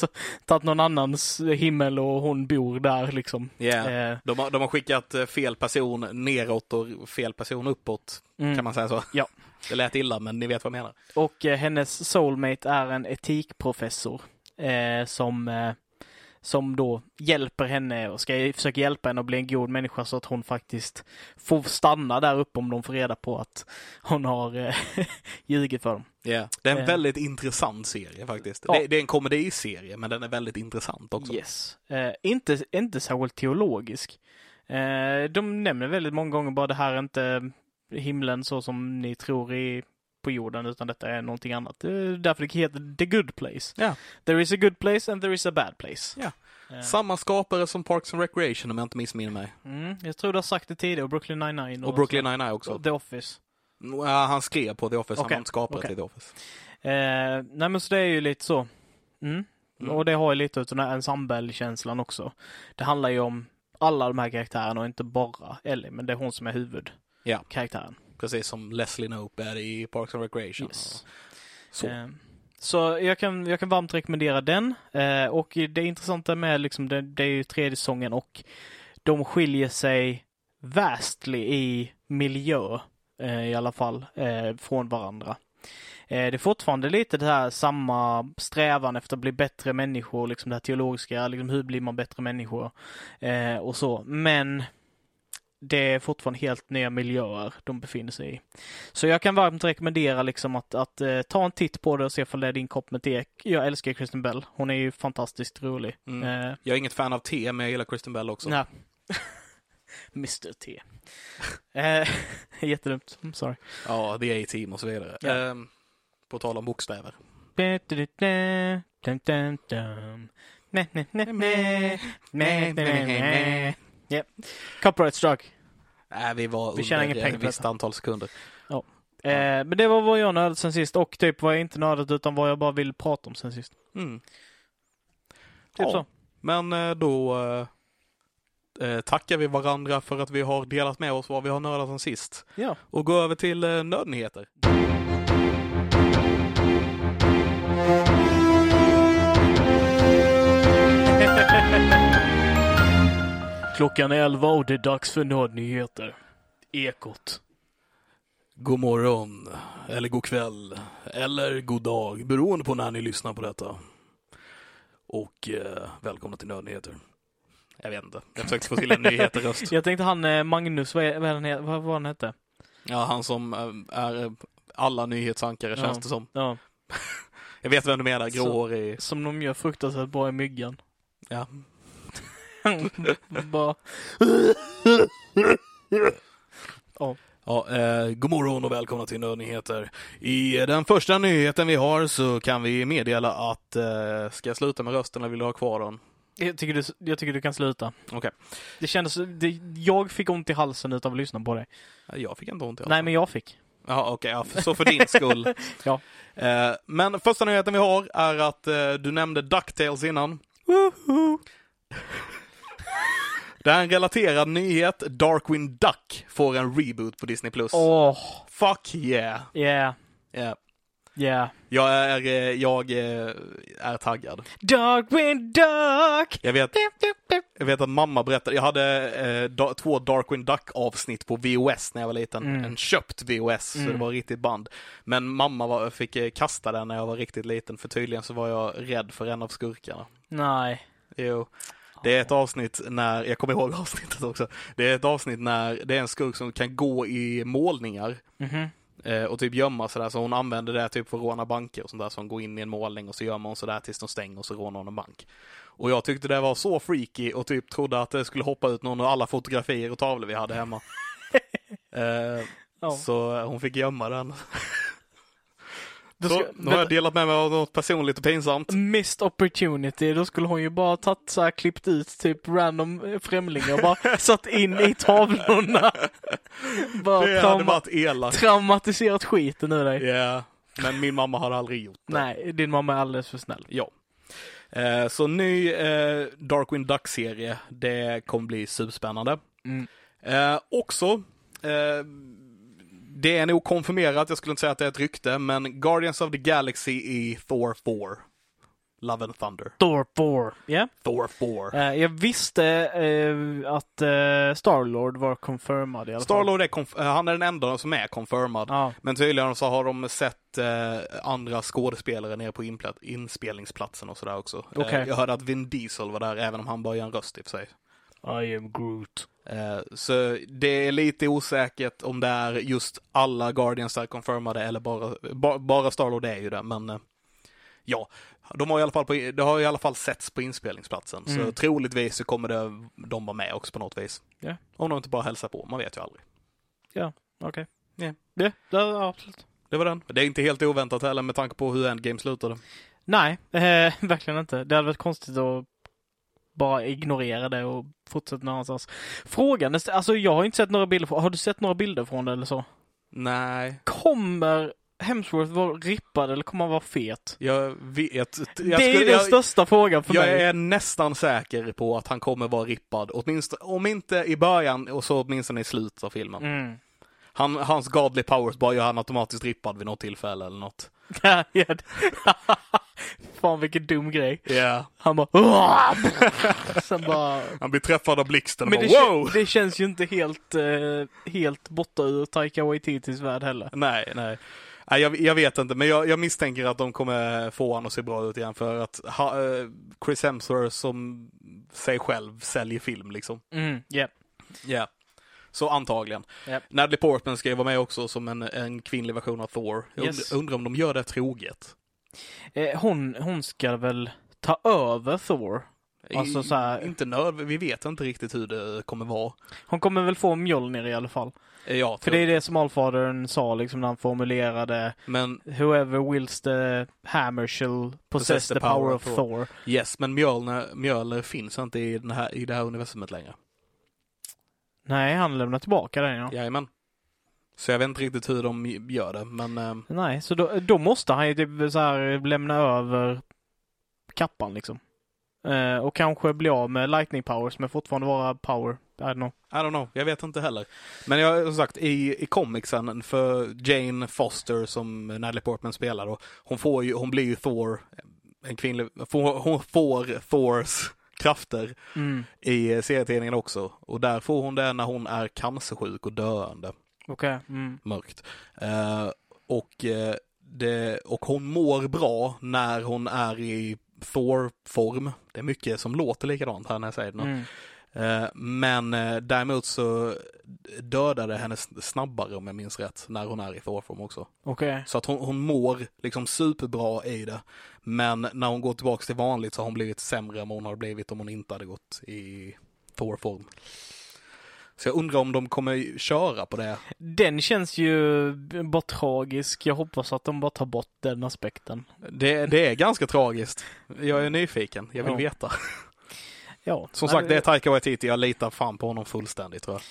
tagit någon annans himmel och hon bor där liksom. Yeah. Eh, De, har, de har skickat eh, fel person neråt och fel person uppåt, mm. kan man säga så? Ja. Det lät illa, men ni vet vad jag menar. Och eh, hennes soulmate är en etikprofessor eh, som, som då hjälper henne och ska försöka hjälpa henne att bli en god människa så att hon faktiskt får stanna där uppe om de får reda på att hon har eh, ljugit för dem. Yeah. Det är en Eh. väldigt intressant serie faktiskt. Ja. Det, det är en komediserie, men den är väldigt intressant också. Yes. Eh, inte, inte särskilt teologisk. Eh, de nämner väldigt många gånger bara det här är inte himlen så som ni tror i, på jorden utan detta är någonting annat. Det är därför det heter The Good Place. Ja. There is a good place and there is a bad place. Ja. Eh, Samma skapare som Parks and Recreation om jag inte missminner mig. mm, jag tror du har sagt det tidigare, och Brooklyn 99 Och Brooklyn Nine-Nine också. och The Office. Ja, han skrev på The Office, han Okej, var inte skapare okej. till The Office. Eh, nej men så det är ju lite så. Mm. Mm. Och det har ju lite av den här ensemble-känslan också. Det handlar ju om alla de här karaktärerna och inte bara Ellie, men det är hon som är Ja. Precis som Leslie Knope är i Parks and Recreation. Yes. Så. Eh, så jag kan, jag kan varmt rekommendera den. Eh, och det intressanta med liksom, det, det är ju tredje säsongen och de skiljer sig vastly i miljö eh, i alla fall eh, från varandra. Eh, det är fortfarande lite det här samma strävan efter att bli bättre människor, liksom det här teologiska, liksom hur blir man bättre människor eh, och så. Men det är fortfarande helt nya miljöer de befinner sig i. Så jag kan varmt rekommendera liksom att, att eh, ta en titt på det och se om det är din kopp med te. Jag älskar Kristen Bell. Hon är ju fantastiskt rolig. Mm. Eh, Jag är inget fan av te, men jag gillar Kristen Bell också. nej. Mr T. eh, jättedumt. I'm sorry. Ja, The A-Team och så vidare. Ja. Ehm, på tal om bokstäver. Ja. Copyright struck. Nej, vi var Vi under ett visst antal sekunder. Eh, men det var vad jag nördat sen sist och typ vad jag inte nördat utan vad jag bara vill prata om sen sist. Mm. Typ Ja. så. Men eh, då eh, eh, tackar vi varandra för att vi har delat med oss vad vi har nördat sen sist. Ja. Och går över till eh, nördnyheter. Klockan är elva och det är dags för nördnyheter. Ekot. God morgon, eller god kväll, eller god dag, beroende på när ni lyssnar på detta. Och eh, välkomna till Nördnyheter. Jag vet inte, jag försökte få till en nyheter-röst. Jag tänkte han eh, Magnus, vad, är, vad, han, he- vad var han hette? Ja, han som eh, är alla nyhetsankare Ja. känns det som. Ja, Jag vet vem du menar, gråhårig. som de gör fruktansvärt bra i Myggan. Ja. Bara... Ja, eh, god morgon och välkomna till Nördnyheter. I den första nyheten vi har så kan vi meddela att, eh, ska jag sluta med rösten eller vill du ha kvar den? Jag tycker, du, jag tycker du kan sluta. Okej. Det kändes... Det, jag fick ont i halsen utav att lyssna på dig. Jag fick inte ont i Nej, men jag fick. Ja, okej, ja, för- så för din skull. Ja. Eh, men första nyheten vi har är att eh, du nämnde DuckTales innan. Det är en relaterad nyhet. Darkwing Duck får en reboot på Disney+. Åh, Fuck yeah! yeah, yeah. yeah. Jag är, eh, jag eh, är taggad. Darkwing Duck! Jag vet, jag vet att mamma berättade, jag hade eh, da, två Darkwing Duck avsnitt på VOS när jag var liten. Mm. En köpt VOS, så Mm. det var riktigt band. Men mamma var, fick eh, kasta den när jag var riktigt liten, för tydligen så var jag rädd för en av skurkarna. Nej. Jo. Det är ett avsnitt när, jag kommer ihåg avsnittet också, det är ett avsnitt när det är en skurk som kan gå i målningar Mhm. eh, och typ gömma sådär, så hon använder det typ för att råna banker och sånt där, så hon går in i en målning och så gömmer hon sådär tills de stänger och så rånar hon en bank. Och jag tyckte det var så freaky och typ trodde att det skulle hoppa ut någon av alla fotografier och tavlor vi hade hemma. eh, Ja. Så hon fick gömma den. Då ska- nu har jag delat med mig av något personligt och pinsamt. Missed opportunity, då skulle hon ju bara tagit så här, klippt ut typ random eh, främlingar och bara satt in i tavlorna. bara Det hade varit elakt. traumatiserat skiten ur dig. Ja, men min mamma har aldrig gjort det. Nej, din mamma är alldeles för snäll. Ja. Eh, så ny eh, Darkwing Duck-serie, det kommer bli superspännande. Mm. Eh, också, eh, det är nog konfirmerat, jag skulle inte säga att det är ett rykte, men Guardians of the Galaxy i Thor 4. Love and Thunder. Thor 4. Ja. Thor 4. Eh, jag visste eh, att uh, Starlord var confirmad i alla fall. Starlord är, han är den enda som är confirmad. Ja. Men tydligen så har de sett andra skådespelare nere på inspelningsplatsen och sådär också. Eh, jag hörde att Vin Diesel var där, även om han bara gör en röst i och för sig. I am Groot. Eh, så det är lite osäkert om det är just alla Guardians är confirmade eller bara, ba, bara Starlord är ju det, men eh, ja. De har i alla fall på, det har i alla fall setts på inspelningsplatsen, så Mm. troligtvis så kommer det, de vara med också på något vis. Ja. Om de inte bara hälsar på, man vet ju aldrig. Okej. Ja. Det, det, ja, absolut. Det var den. Det är inte helt oväntat heller med tanke på hur Endgame slutade. Nej, eh, verkligen inte. Det hade varit konstigt att bara ignorera det och fortsätta någon annanstans. Frågan är, alltså jag har inte sett några bilder från, har du sett några bilder från det eller så? Nej, Kommer Hemsworth vara rippad eller kommer han vara fet? jag vet. Jag, det är den jag, största frågan för jag mig. är nästan säker på att han kommer vara rippad, åtminstone, om inte i början och så åtminstone i slutet av filmen. Mm. Han, hans godly powers bara gör han automatiskt rippad vid något tillfälle eller något. Fan vilken dum grej. Ja. Han bara... Sen bara... Han blir träffad av blixten och Men bara det, wow! kän- det känns ju inte helt, eh, helt borta ur Taika Waititis värld heller. Nej, nej. nej jag, jag vet inte, men jag, jag misstänker att de kommer få honom att se bra ut igen för att ha, eh, Chris Hemsworth som sig själv säljer film liksom. Mm, yeah. Ja. Så antagligen. Japp. Natalie Portman ska ju vara med också som en, en kvinnlig version av Thor. Jag Yes. undrar, undrar om de gör det troget. Eh, hon, hon ska väl ta över Thor? Alltså så här- Inte nöd, vi vet inte riktigt hur det kommer vara. Hon kommer väl få Mjolnir i alla fall. Eh, Ja, För det är det som Allfadern sa liksom när han formulerade men Whoever wills the hammer shall possess the power of Thor. yes, men Mjölner, Mjölner finns inte i, den här, i det här universumet längre. Nej, han lämnar tillbaka den ja. Jajamän. Så jag vet inte riktigt hur de gör det, men eh, Nej, så då, då måste han ju typ så här lämna över kappan liksom. Eh, och kanske bli av med lightning powers men fortfarande vara power. I don't know. I don't know, jag vet inte heller. Men jag som sagt, i, i comicsen för Jane Foster som Natalie Portman spelar då, hon får ju, hon blir ju Thor, en kvinnlig, får, hon får Thors krafter Mm. i serietidningen också. Och där får hon det när hon är cancersjuk och döende. Okej. Mm. mörkt. Eh, och, eh, det, och hon mår bra när hon är i Thor-form. Det är mycket som låter likadant här när jag säger det. Mm. Eh, men eh, däremot så dödar det henne snabbare om jag minns rätt när hon är i Thor-form också. Okej. Så att hon, hon mår liksom superbra i det. Men när hon går tillbaka till vanligt så har hon blivit sämre än vad hon hade blivit om hon inte hade gått i Thor-form. Så jag undrar om de kommer köra på det. Den känns ju bara tragisk. Jag hoppas att de bara tar bort den aspekten. Det, det är ganska tragiskt. Jag är nyfiken, jag vill Ja. veta. Ja. Som sagt, det är Taika Waititi, jag litar fan på honom fullständigt tror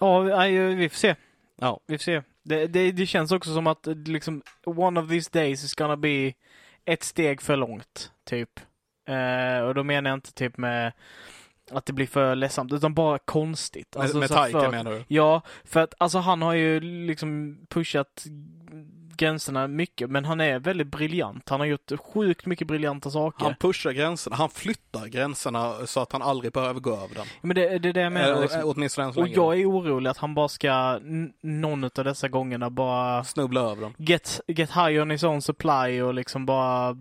jag. Ja, vi får se. Ja. Vi får se. Det, det, det känns också som att liksom one of these days is gonna be ett steg för långt, typ. Eh, och då menar jag inte typ med att det blir för ledsamt, utan bara konstigt. Med, med Taika för, menar du? Ja, för att alltså han har ju liksom pushat gränserna mycket, men han är väldigt briljant. Han har gjort sjukt mycket briljanta saker. Han pushar gränserna, han flyttar gränserna så att han aldrig behöver gå över den. Men det, det är det jag menar. Eller, Liksom. Åtminstone än så Och länge. jag är orolig att han bara ska, någon av dessa gångerna bara Snubbla över den. get, get high on his own supply och liksom bara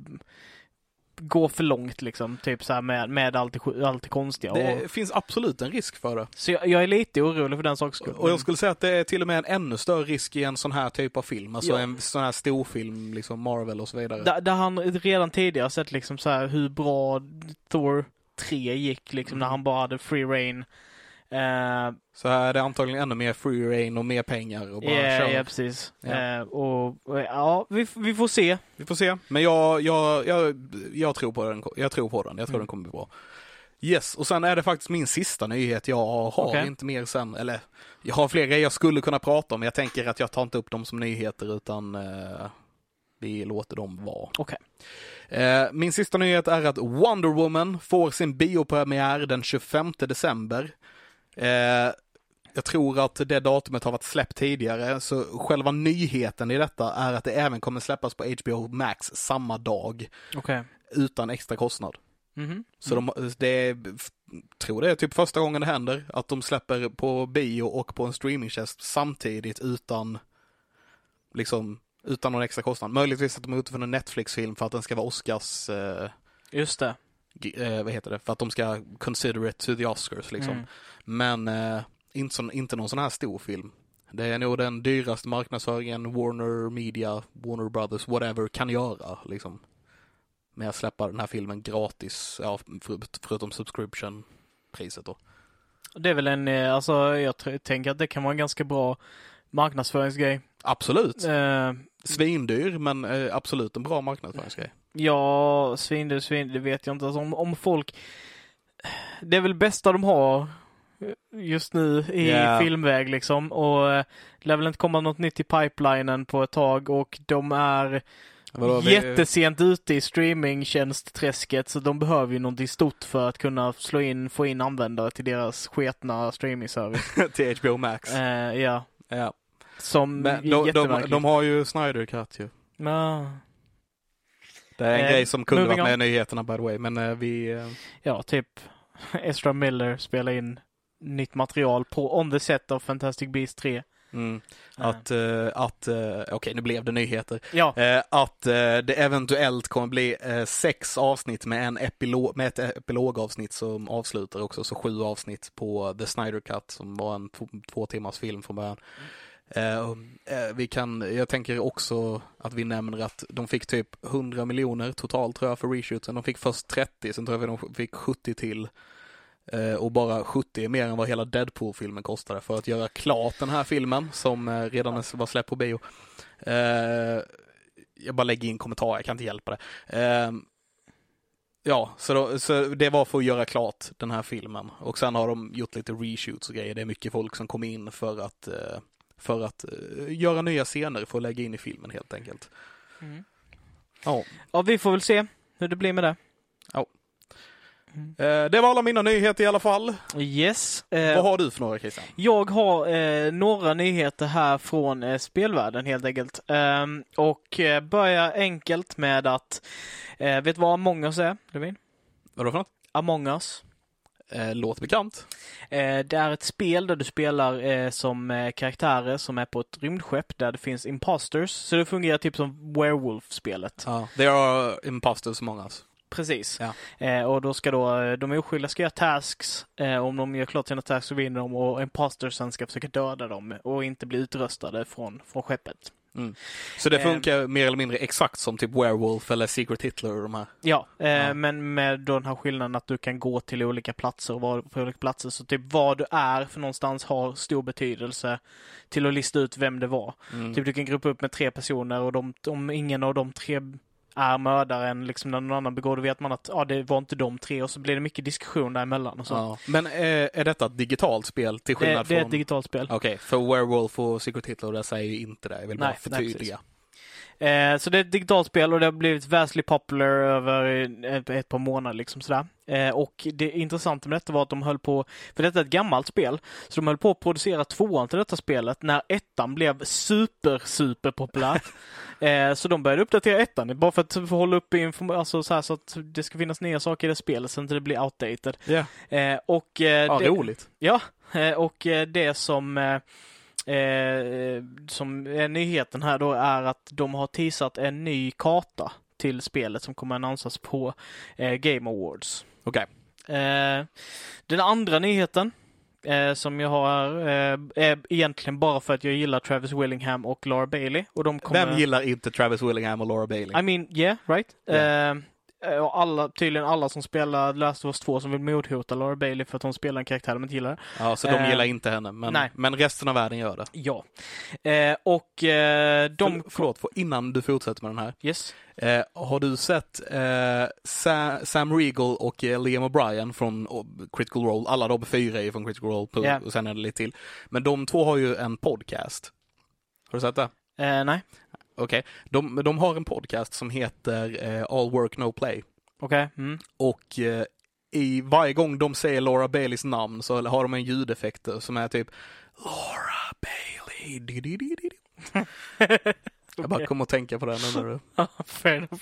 gå för långt liksom. Typ så här med, med allt det, allt det konstiga. Det Och, finns absolut en risk för det. så jag, jag är lite orolig för den sakens skull. Och jag skulle säga att det är till och med en ännu större risk i en sån här typ av film. Alltså Ja. en sån här storfilm, liksom Marvel och så vidare. Där, där han redan tidigare sett liksom så här hur bra Thor 3 gick liksom när han bara hade free reign. Eh, Så här är det antagligen ännu mer free reign och mer pengar och bara ja, kör. ja, precis. Ja. Eh, och, och ja, vi, vi får se. Vi får se. Men jag, jag, jag, jag tror på den. Jag tror på den. Jag tror Mm. den kommer bli bra. Yes, och sen är det faktiskt min sista nyhet. Jag har Okej. inte mer sen, eller jag har fler grejer jag skulle kunna prata om, men jag tänker att jag tar inte upp dem som nyheter utan eh, vi låter dem vara. Okej. Eh, min sista nyhet är att Wonder Woman får sin biopremiär den 25 december. Eh, jag tror att det datumet har varit släppt tidigare, så själva nyheten i detta är att det även kommer släppas på HBO Max samma dag Okej. utan extra kostnad. Mhm. Så de, det är, tror det är typ första gången det händer, att de släpper på bio och på en streamingtjänst samtidigt utan, liksom, utan någon extra kostnad. Möjligtvis att de är ute för en Netflix-film för att den ska vara Oscars, eh, Just det. Eh, vad heter det, för att de ska consider it to the Oscars liksom. Mm. Men eh, inte, sån, inte någon sån här stor film. Det är nog den dyraste marknadsföringen Warner Media, Warner Brothers, whatever kan göra liksom. Med att släppa den här filmen gratis, ja, för, förutom subscription-priset då. Det är väl en, eh, alltså jag tänker att det kan vara en ganska bra marknadsföringsgrej. Absolut. Eh, Svindyr, men eh, absolut en bra marknadsföringsgrej. Ja, svindel, svindel, det vet jag inte. Alltså, om, om folk... Det är väl bästa de har just nu i Ja. filmväg liksom. Och eh, det lär väl inte komma något nytt i pipelinen på ett tag och de är Vadå, vi- jättesent ute i streamingtjänstträsket så de behöver ju någonting stort för att kunna slå in, få in användare till deras sketna streamingservice. till HBO Max. Eh, ja, Ja. som Men de, de, de har ju Snyder Cut ju. Ja. Det är en Eh, grej som kunde varit med i nyheterna by the way, men eh, vi... eh, Ja, typ Ezra Miller spelar in nytt material på On the Set av Fantastic Beasts 3. Mm, Ja. att, eh, att eh, okej nu blev det nyheter. Ja, Eh, att eh, det eventuellt kommer bli eh, sex avsnitt med, en epilog, med ett epilogavsnitt som avslutar också, så sju avsnitt på The Snyder Cut som var en två, två timmars film från början. Eh, eh, vi kan, jag tänker också att vi nämner att de fick typ 100 miljoner totalt tror jag för reshooten. De fick först 30, sen tror jag de fick 70 till. Eh, och bara 70 är mer än vad hela Deadpool-filmen kostade för att göra klart den här filmen som eh, redan var släppt på bio. Eh, jag bara lägger in kommentarer, jag kan inte hjälpa det. Eh, ja, så, då, så det var för att göra klart den här filmen. Och sen har de gjort lite reshoots och grejer. Det är mycket folk som kom in för att, eh, för att eh, göra nya scener för att lägga in i filmen helt enkelt. Mm. Ja, ja, vi får väl se hur det blir med det. eh, det var alla mina nyheter i alla fall. Yes. Eh, Vad har du för några Christian? Jag har eh, några nyheter här från eh, spelvärlden helt enkelt. Ehm, och eh, börjar enkelt med att, vet du vad Among us är, Levin? Vadå för något? Among us. Eh, låter bekant. Eh, det är ett spel där du spelar eh, som eh, karaktärer som är på ett rymdskepp där det finns imposters. Så det fungerar typ som Werewolf-spelet. Ja. There are imposters among us. Precis. Ja. Eh, och då ska då de oskyldiga ska göra tasks. Eh, om de gör klart sina tasks så vinner de och impostersen ska försöka döda dem och inte bli utröstade från, från skeppet. Mm. Så det Eh. funkar mer eller mindre exakt som typ Werewolf eller Secret Hitler och de här. Ja, eh, Ja. men med då den här skillnaden att du kan gå till olika platser och vara på olika platser. Så typ vad du är för någonstans har stor betydelse till att lista ut vem det var. Mm. Typ du kan gruppa upp med tre personer och de, om ingen av de tre är mördaren, liksom när någon annan begår, då vet man att ja, det var inte de tre och så blir det mycket diskussion däremellan. Och så. Ja. Men eh, är detta ett digitalt spel till det, skillnad det är från... ett digitalt spel. Okej, för Werewolf och Secret Hitler där säger ju inte det. Jag vill bara Nej, nej, förtydliga. Eh, så det är ett digitalt spel och det har blivit vastly popular över ett, ett par månader liksom sådär. Eh, och det intressanta med detta var att de höll på, för detta är ett gammalt spel, så de höll på att producera tvåan till detta spelet när ettan blev super, super populärt. eh, så de började uppdatera ettan bara för att hålla upp information, alltså så, här, så att det ska finnas nya saker i det spelet så att det inte blir outdated. Eh, och, eh, ja det, roligt. Ja, eh, och eh, det som eh, eh, som är nyheten här då är att de har teasat en ny karta till spelet som kommer annonsas på eh, Game Awards. Okej. Eh, den andra nyheten eh, som jag har eh, är egentligen bara för att jag gillar Travis Willingham och Laura Bailey. Och de kommer... Vem gillar inte Travis Willingham och Laura Bailey? I mean, yeah, right. Yeah. Eh, och alla, tydligen alla som spelar Last of Us 2 som vill mordhota Laura Bailey för att hon spelar en karaktär de inte gillar. Ja, så de Eh, gillar inte henne, men, nej. men resten av världen gör det. Ja. Eh, och eh, de... För, förlåt, för innan du fortsätter med den här. Yes. Eh, har du sett eh, Sa- Sam Riegel och eh, Liam O'Brien från oh, Critical Role? Alla de fyra är från Critical Role Ja. och sen är det lite till. Men de två har ju en podcast. Har du sett det? Eh, nej. Okej. De, de har en podcast som heter eh, All Work No Play. Okej. Mm. Och eh, i varje gång de säger Laura Baileys namn så har de en ljudeffekt som är typ Laura Bailey. Di, di, di, di. Jag bara kommer att tänka på den nu. Fair enough.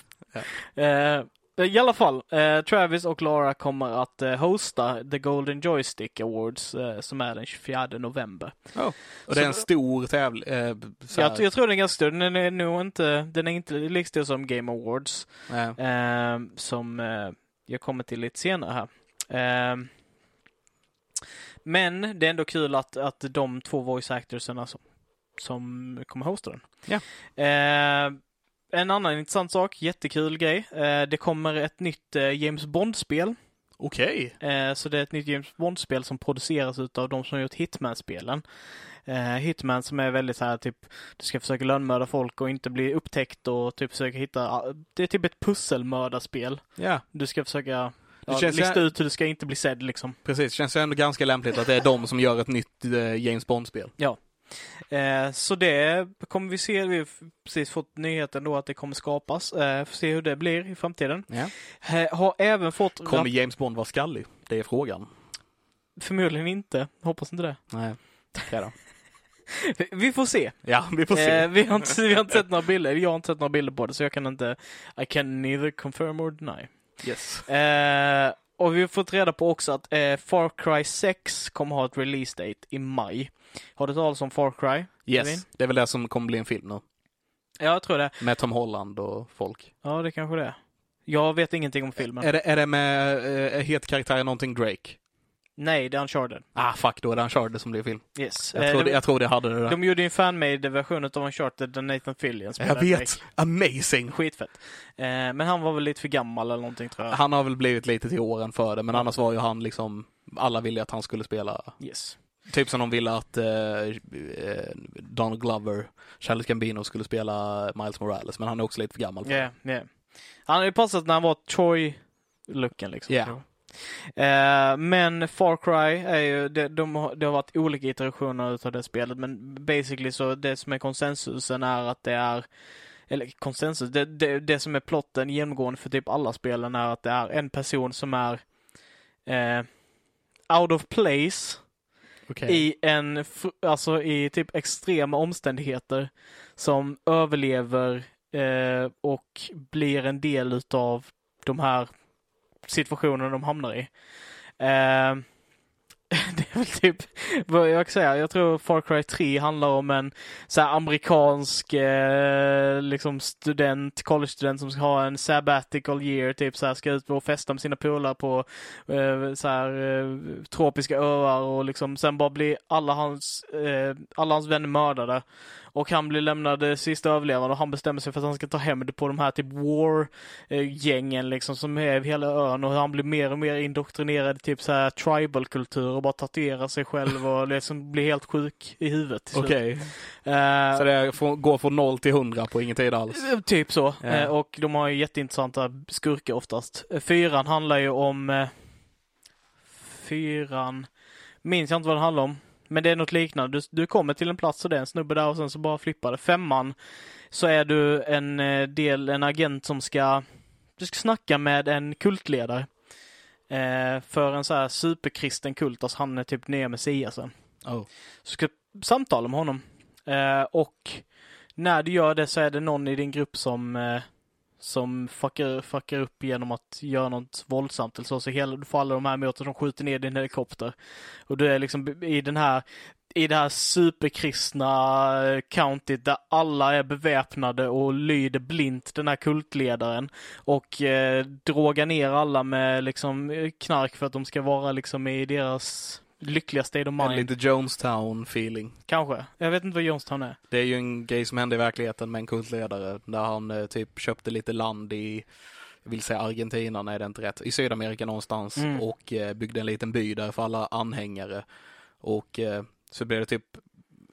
Eh, I alla fall, eh, Travis och Laura kommer att eh, hosta The Golden Joystick Awards eh, som är den 24 november. Och det är en Så- stor tävling. Eh, så Jag, jag tror den är ganska stor. Den är nog inte, den är inte lika stor som Game Awards. Eh, som eh, jag kommer till lite senare här. Eh, men det är ändå kul att, att de två voice actorserna som, som kommer hosta den. Ja. En annan intressant sak, jättekul grej. Eh, det kommer ett nytt eh, James Bond-spel. Okej. Eh, så det är ett nytt James Bond-spel som produceras utav de som har gjort Hitman-spelen. Hitman som är väldigt så här typ, du ska försöka lönnmörda folk och inte bli upptäckt och typ försöka hitta, det är typ ett pusselmördarspel. Ja, Du ska försöka ja, känns- lista ut hur du ska inte bli sedd liksom. precis. Känns ändå ganska lämpligt att det är de som gör ett nytt James Bond-spel. Eh, så det kommer vi se, vi har precis fått nyheten då att det kommer skapas. Eh, får se hur det blir i framtiden. Ja. Eh, har även fått, Kommer James Bond vara skallig? Det är frågan. förmodligen inte, hoppas inte det. Nej. Okej då. Vi får se. Ja, vi får se. Eh, vi, har inte, vi har inte sett några bilder, jag har inte sett några bilder på det så jag kan inte, I can neither confirm or deny. Yes. Eh, och vi har fått reda på också att eh, Far Cry 6 kommer ha ett release date i maj. Har du talat om Far Cry? Kevin? Yes. Det är väl det som kommer bli en film nu. Ja, jag tror det. Med Tom Holland och folk. Ja, det kanske det är. Jag vet ingenting om filmen. Är det, är det med eh, het karaktär någonting Drake? Nej, det är Uncharted. Ah, fuck, då är det Uncharted som blir film. Yes. Jag Eh, tror, de, det, jag tror det hade det där. de gjorde ju en fanmade version av Uncharted där Nathan Fillion jag spelade vet! Drake. Amazing! Skitfett. Eh, men han var väl lite för gammal eller någonting tror jag. Han har väl blivit lite till åren för det, men annars var ju han liksom, alla ville att han skulle spela, Yes. typ som de ville att eh, eh, Donald Glover, Charles Gambino skulle spela Miles Morales, men han är också lite för gammal för Ja, ja. Han hade ju passat när han var Troy-looken liksom. Ja. Eh, men Far Cry är ju, det, de har, det har varit olika iterationer utav det spelet, men basically så det som är konsensusen är att det är eller konsensus, det, det, det som är plotten genomgående för typ alla spelen är att det är en person som är eh, out of place Okej. i en, alltså i typ extrema omständigheter som överlever eh, och blir en del utav de här situationen de hamnar i. Eh, det typ vad jag kan säga. Jag tror Far Cry 3 handlar om en så här amerikansk eh, liksom student, college-student som ska ha en sabbatical year, typ så här ska ut och festa med sina polare på eh, så här eh, tropiska öar och liksom sen bara blir alla hans, eh, alla hans vänner mördade. Och han blir lämnad eh, sista överlevande och han bestämmer sig för att han ska ta hämnd på de här typ war-gängen eh, liksom som är över hela ön och han blir mer och mer indoktrinerad i typ så här tribal-kultur och bara tatuerar sig själv och liksom blir helt sjuk i huvudet. till slut. Okej. Eh, Så det går från 0 till 100 på ingen tid alls? Eh, Typ så. Ja. Eh, och de har ju jätteintressanta skurkar oftast. Eh, Fyran handlar ju om... Eh, fyran... Minns jag inte vad den handlar om. Men det är något liknande. Du, du kommer till en plats och det är en snubbe där och sen så bara flippar det. Femman så är du en del, en agent som ska... Du ska snacka med en kultledare. Eh, för en så här superkristen kult. Alltså han är typ nya messiasen. Oh. Så ska samtala med honom. Eh, och när du gör det så är det någon i din grupp som eh, som fuckar, fuckar upp genom att göra något våldsamt eller så. Så hela, du får alla de här emot att de skjuter ner din helikopter. Och du är liksom i den här i det här superkristna eh, countyt där alla är beväpnade och lyder blint den här kultledaren. Och eh, drogar ner alla med liksom eh, knark för att de ska vara liksom i deras lyckliga state of En mind. lite Jonestown feeling. Kanske. Jag vet inte vad Jonestown är. Det är ju en grej som hände i verkligheten med en kultledare där han eh, typ köpte lite land i, jag vill säga Argentina, nej det är inte rätt, i Sydamerika någonstans Mm. och eh, byggde en liten by där för alla anhängare. Och eh, så blev det typ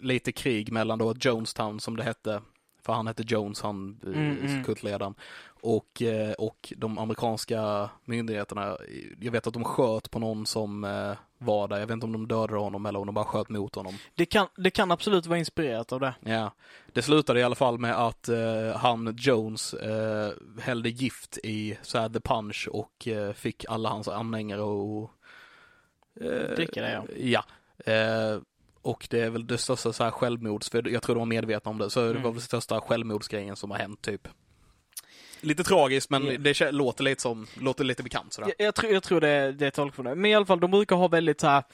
lite krig mellan då Jonestown som det hette, för han hette Jones, han eh, Mm, mm. kultledaren. Och, eh, och de amerikanska myndigheterna, jag vet att de sköt på någon som eh, var där, jag vet inte om de dödade honom eller om de bara sköt mot honom. Det kan, det kan absolut vara inspirerat av det. Ja, det slutade i alla fall med att eh, han Jones eh, hällde gift i så här, the punch och eh, fick alla hans anhängare och eh, Dricka det, ja. Ja. Eh, och det är väl det största så här självmords, för jag tror de var medvetna om det, så det Mm. var väl största självmordsgrejen som har hänt typ. Lite tragiskt men Ja. det låter lite som, låter lite bekant sådär. Jag, jag, tror, jag tror det, det är tolk på det. Men i alla fall, de brukar ha väldigt så här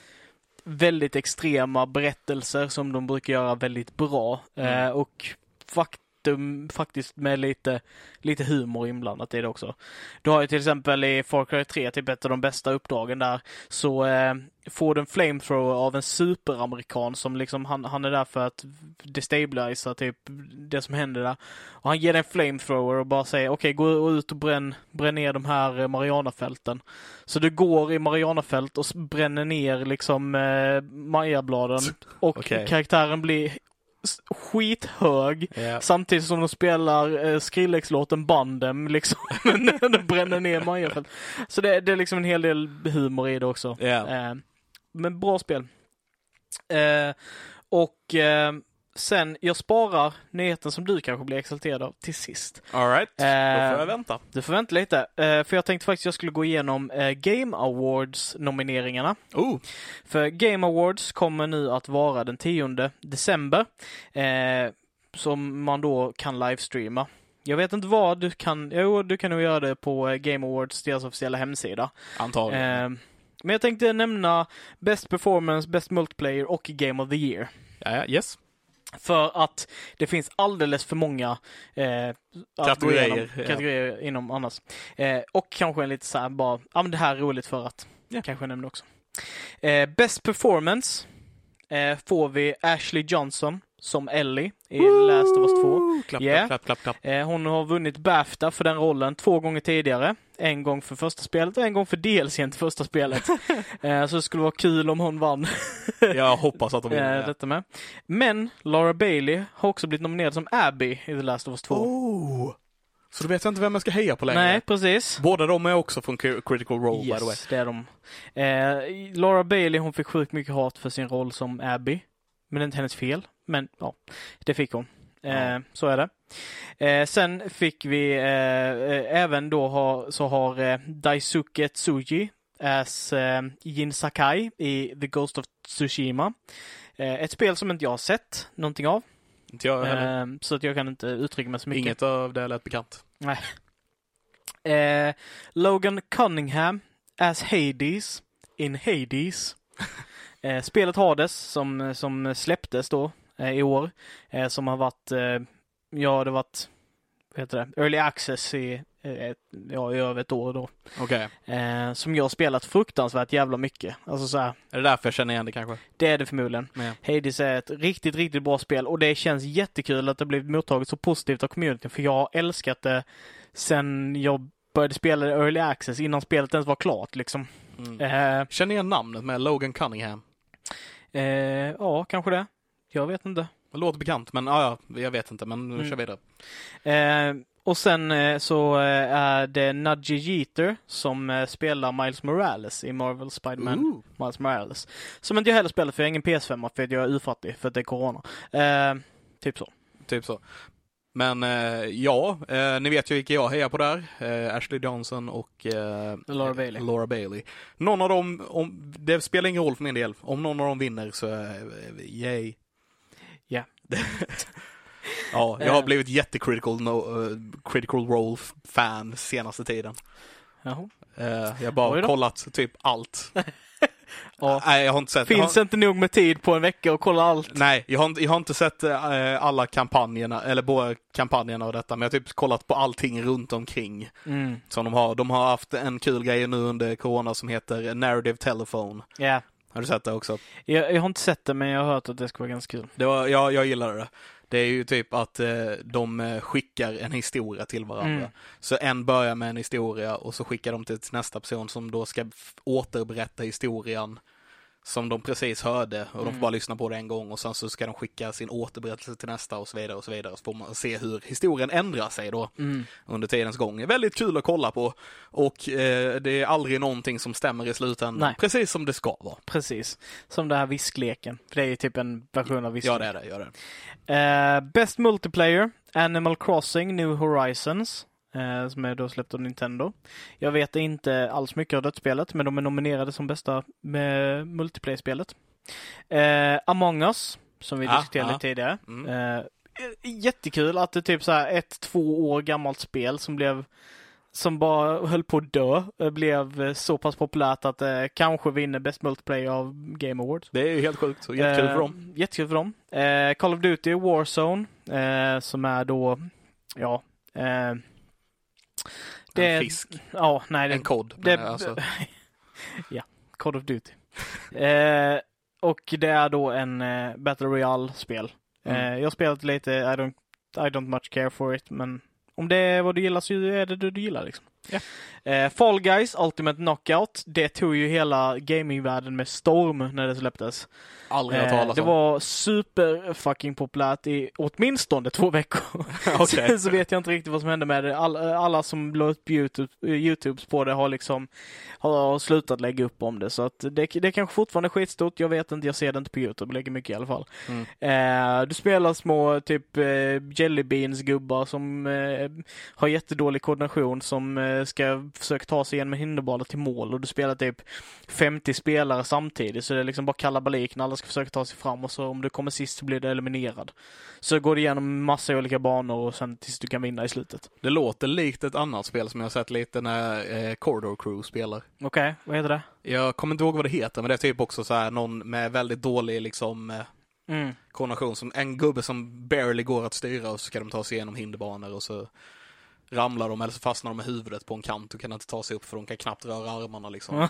väldigt extrema berättelser som de brukar göra väldigt bra. Mm. Eh, och faktum, faktiskt med lite, lite humor inblandat i det också. Du har ju till exempel i Far Cry 3, typ ett av de bästa uppdragen där, så eh, får du en flamethrower av en superamerikan som liksom, han, han är där för att destabilisa typ det som händer där. Och han ger dig en flamethrower och bara säger okej, gå ut och bränn, bränn ner de här eh, Marianafälten. Så du går i Marianafält och bränner ner liksom eh, Majabladen och Okej. karaktären blir skithög Ja. samtidigt som de spelar eh, Skrillex-låten Bandem liksom när de bränner ner Majafält. Så det, det är liksom en hel del humor i det också. Ja. Eh, men bra spel. Eh, och eh, sen, jag sparar nyheten som du kanske blir exalterad av till sist. All right. då får Eh, jag vänta. Du får vänta lite, eh, för jag tänkte faktiskt jag skulle gå igenom eh, Game Awards-nomineringarna. Oh, För Game Awards kommer nu att vara den 10 december. Eh, som man då kan livestreama. Jag vet inte vad du kan, jo du kan nog göra det på eh, Game Awards, deras officiella hemsida. antagligen. Eh, men jag tänkte nämna Best Performance, Best Multiplayer och Game of the Year. ja, yes. För att det finns alldeles för många eh, Kategorier, igenom, ja. kategorier inom annars. Eh, och kanske en lite så här bara, ja men det här är roligt för att. Ja. Kanske nämna också. Eh, Best Performance eh, får vi Ashley Johnson som Ellie i Last of Us 2. Klapp, Yeah. klapp, klapp, klapp, klapp. Eh, hon har vunnit Bafta för den rollen två gånger tidigare. En gång för första spelet och en gång för DLCn till första spelet. eh, så det skulle vara kul om hon vann Jag hoppas att de vinner. eh, ja. detta med. Men Laura Bailey har också blivit nominerad som Abby i The Last of Us 2. Oh. Så då vet inte vem jag ska heja på längre. Nej, precis. Båda de är också från Cri- Critical Role by the way. Yes, det är de. Eh, Laura Bailey, hon fick sjukt mycket hat för sin roll som Abby. Men det är inte hennes fel. Men ja, det fick hon. Eh. Så är det. Eh, sen fick vi eh, även då ha, så har eh, Daisuke Tsuji as eh, Jin Sakai i The Ghost of Tsushima. Eh, ett spel som inte jag har sett någonting av. Inte jag heller. Eh, så att jag kan inte uttrycka mig så mycket. Inget av det lät bekant. Eh, Logan Cunningham as Hades in Hades. spelet Hades som, som släpptes då i år. Eh, som har varit, eh, ja det har varit, vad heter det, early access i, eh, ett, ja, i över ett år då. Okej. Eh, som jag har spelat fruktansvärt jävla mycket. Alltså så här, Är det därför jag känner igen det kanske? det är det förmodligen. Men, Hades är ett riktigt, riktigt bra spel och det känns jättekul att det blivit mottaget så positivt av communityn för jag har älskat det sen jag började spela early access innan spelet ens var klart liksom. mm. Eh, Känner igen namnet med Logan Cunningham. eh, ja, kanske det. Jag vet inte. Det låter bekant, men ja, ja, jag vet inte, men nu Mm. kör vidare. Eh, och sen eh, så eh, är det Nudgy Jeter som eh, spelar Miles Morales i Marvel Spider-Man. Miles Morales. Som inte jag heller spelat för jag har ingen PS5 för att jag är ufattig för att det är Corona. Eh, typ så. Typ så. Men eh, ja, ni vet ju vilka jag hejar på där. Ashley Johnson och Laura Bailey. Laura Bailey. Någon av dem, om, det spelar ingen roll för min del. Om någon av dem vinner så yay. Ja. ja, jag har Eh. blivit jättecritical no, eh, critical role-fan senaste tiden. Jaha. Eh, jag har bara kollat typ allt. Ja. Nej, jag har inte sett. jag har, Finns inte nog med tid på en vecka att kolla allt. Nej, jag har, inte, jag har inte sett eh, alla kampanjerna, eller båda kampanjerna och detta, men jag har typ kollat på allting runt omkring Mm. som de har. De har haft en kul grej nu under corona som heter Narrative Telephone. Ja. Har du sett det också? Jag, jag har inte sett det men jag har hört att det ska vara ganska kul. Det var, jag, jag gillade det. Det är ju typ att eh, de eh, skickar en historia till varandra. Mm. Så en börjar med en historia och så skickar de till nästa person som då ska återberätta historien som de precis hörde och de Mm. får bara lyssna på det en gång och sen så ska de skicka sin återberättelse till nästa och så vidare och så vidare. Så får man se hur historien ändrar sig då Mm. under tidens gång. Väldigt kul att kolla på och eh, det är aldrig någonting som stämmer i slutändan. Nej. Precis som det ska vara. Precis. Som det här viskleken. För det är ju typ en version av visklek. Ja, det är det. Gör det. Eh, Best Multiplayer, Animal Crossing New Horizons. Eh, som är då släppt av Nintendo. Jag vet inte alls mycket av det spelet, men de är nominerade som bästa med multiplayer-spelet. Eh, Among Us, som vi Ja, diskuterade ja. tidigare. Mm. Eh, jättekul att det är typ så här ett, två år gammalt spel som blev som bara höll på att dö, eh, blev eh, så pass populärt att det kanske vinner Best Multiplayer av Game Awards. Det är ju helt sjukt. Så jättekul för Eh, dem. Jättekul för dem. Eh, Call of Duty Warzone, eh, som är då, ja, eh, det En fisk. ja, nej, det, En kod. det, men, alltså, ja, Call of Duty. eh, och det är då en eh, Battle Royale-spel. Mm. Eh, jag har spelat lite, I don't, I don't much care for it, men om det är vad du gillar så är det det du gillar liksom. Eh, Fall Guys Ultimate Knockout, det tog ju hela gamingvärlden med storm när det släpptes. aldrig hört Eh, talas det om. var super fucking populärt i åtminstone två veckor. Sen så vet jag inte riktigt vad som hände med det. All, alla som la upp YouTube, eh, Youtubes på det har liksom har slutat lägga upp om det. Så att det, det är kanske fortfarande är skitstort. Jag vet inte, jag ser det inte på Youtube. Lägger mycket i alla fall. Mm. Eh, du spelar små typ eh, jellybeans gubbar som eh, har jättedålig koordination som eh, ska försöka ta sig igenom hinderbanan till mål och du spelar typ 50 spelare samtidigt så det är liksom bara kalabalik när alla ska försöka ta sig fram och så om du kommer sist så blir du eliminerad. Så går du igenom massa olika banor och sen tills du kan vinna i slutet. Det låter likt ett annat spel som jag har sett lite när eh, Corridor Crew spelar. Okej, vad heter det? Jag kommer inte ihåg vad det heter, men det är typ också så här någon med väldigt dålig liksom eh, Mm. koordination. Som en gubbe som barely går att styra och så ska de ta sig igenom hinderbanor och så ramlar de eller så fastnar de med huvudet på en kant och kan inte ta sig upp för de kan knappt röra armarna liksom.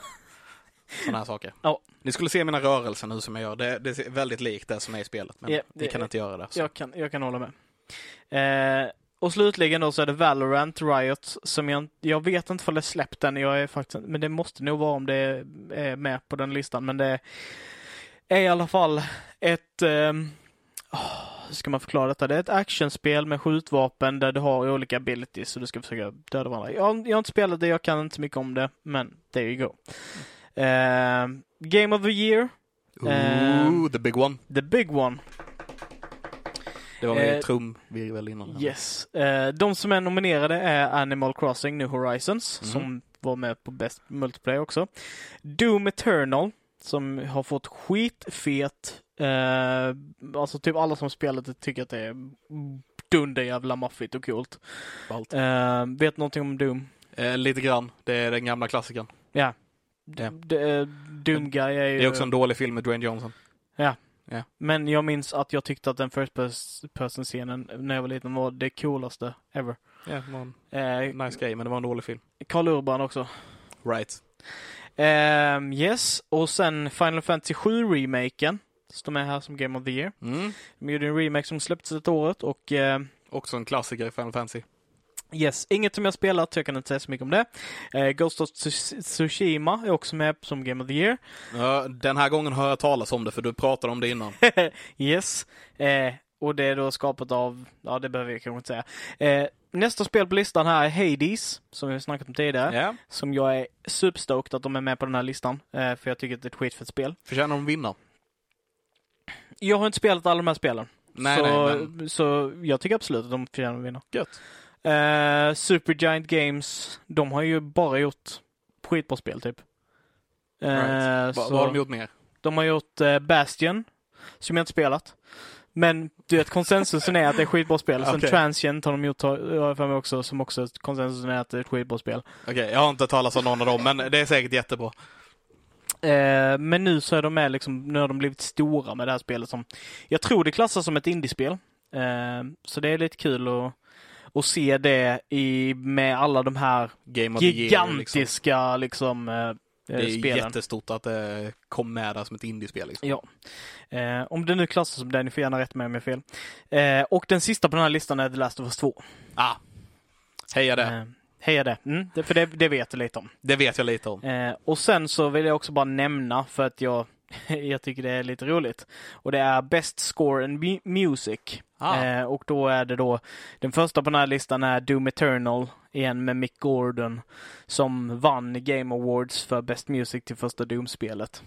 Sådana här saker. Ja. Ni skulle se mina rörelser nu som jag gör. Det, det är väldigt likt det som är i spelet, men Ja, ni det- kan inte göra det. Så. Jag kan, jag kan hålla med. Eh, och slutligen då så är det Valorant Riot som jag, jag vet inte om det släppt än. Jag är faktiskt, men det måste nog vara om det är med på den listan. Men det är i alla fall ett ehm, åh, hur ska man förklara detta? Det är ett actionspel med skjutvapen där du har olika abilities och du ska försöka döda varandra. Jag, jag har inte spelat det, jag kan inte så mycket om det, men there you go. Eh, Game of the year, Ooh, Ehm. the big one. the big one. Det var med eh, trumvirvel innan. Yes. Eh, de som är nominerade är Animal Crossing New Horizons, Mhm. som var med på Best Multiplayer också. Doom Eternal, som har fått skitfet, eh, alltså typ alla som spelat det tycker att det är dunder jävla maffigt och coolt. Eh, vet någonting om Doom? Eh, lite grann. Det är den gamla klassikern. Ja. Ja. D- eh, Doom Guy är ju... Det är också en dålig film med Dwayne Johnson. Men jag minns att jag tyckte att den first pers- person-scenen när jag var liten var det coolaste ever. Ja, det var en Eh, nice grej, men det var en dålig film. Karl Urban också. Right. Ehm, yes, och sen Final Fantasy 7-remaken. Står med här som Game of the Year. Mm. De gjorde en remake som släpptes ett året och eh, Också en klassiker i Final Fantasy. yes, inget som jag spelat så jag kan inte säga så mycket om det. Eh, Ghost of Tsu- Tsushima är också med som Game of the Year. Ja, den här gången har jag talat om det, för du pratade om det innan. yes. Eh, och det är då skapat av, ja det behöver jag kanske inte säga. Eh, nästa spel på listan här är Hades, som vi har snackat om tidigare. Ja. Som jag är superstoked att de är med på den här listan. Eh, för jag tycker att det är ett skitfett spel. Förtjänar de vinna? Jag har inte spelat alla de här spelen. Nej, så, nej, men så jag tycker absolut att de förtjänar att vinna. gött. Eh, Supergiant Games, de har ju bara gjort skitbra spel typ. Eh, Right. Så vad har de gjort mer? de har gjort eh, Bastion, som jag inte spelat. Men du vet, konsensusen är att det är skitbra spel. Sen Okej. Transient har de gjort, för mig också, som också konsensusen är att det är ett skitbra spel. Okej, jag har inte talat om någon av dem, men det är säkert jättebra. Eh, men nu så är de med liksom, nu har de blivit stora med det här spelet som jag tror det klassas som ett indiespel. Eh, så det är lite kul att, att se det i, med alla de här Game liksom. gigantiska liksom, eh, Det är spelen. jättestort att det kom med där som ett indiespel. Liksom. Ja. Eh, om det nu klassas som det, ni får gärna rätta mig om jag har fel. Eh, och den sista på den här listan är The Last of Us 2. Ah, heja det. Eh, heja det. Mm, det för det, det vet jag lite om. Det vet jag lite om. Eh, och sen så vill jag också bara nämna, för att jag, jag tycker det är lite roligt. Och det är Best Score and Mu- Music. Ah. Eh, och då är det då, den första på den här listan är Doom Eternal, igen med Mick Gordon, som vann Game Awards för Best Music till första Doom-spelet.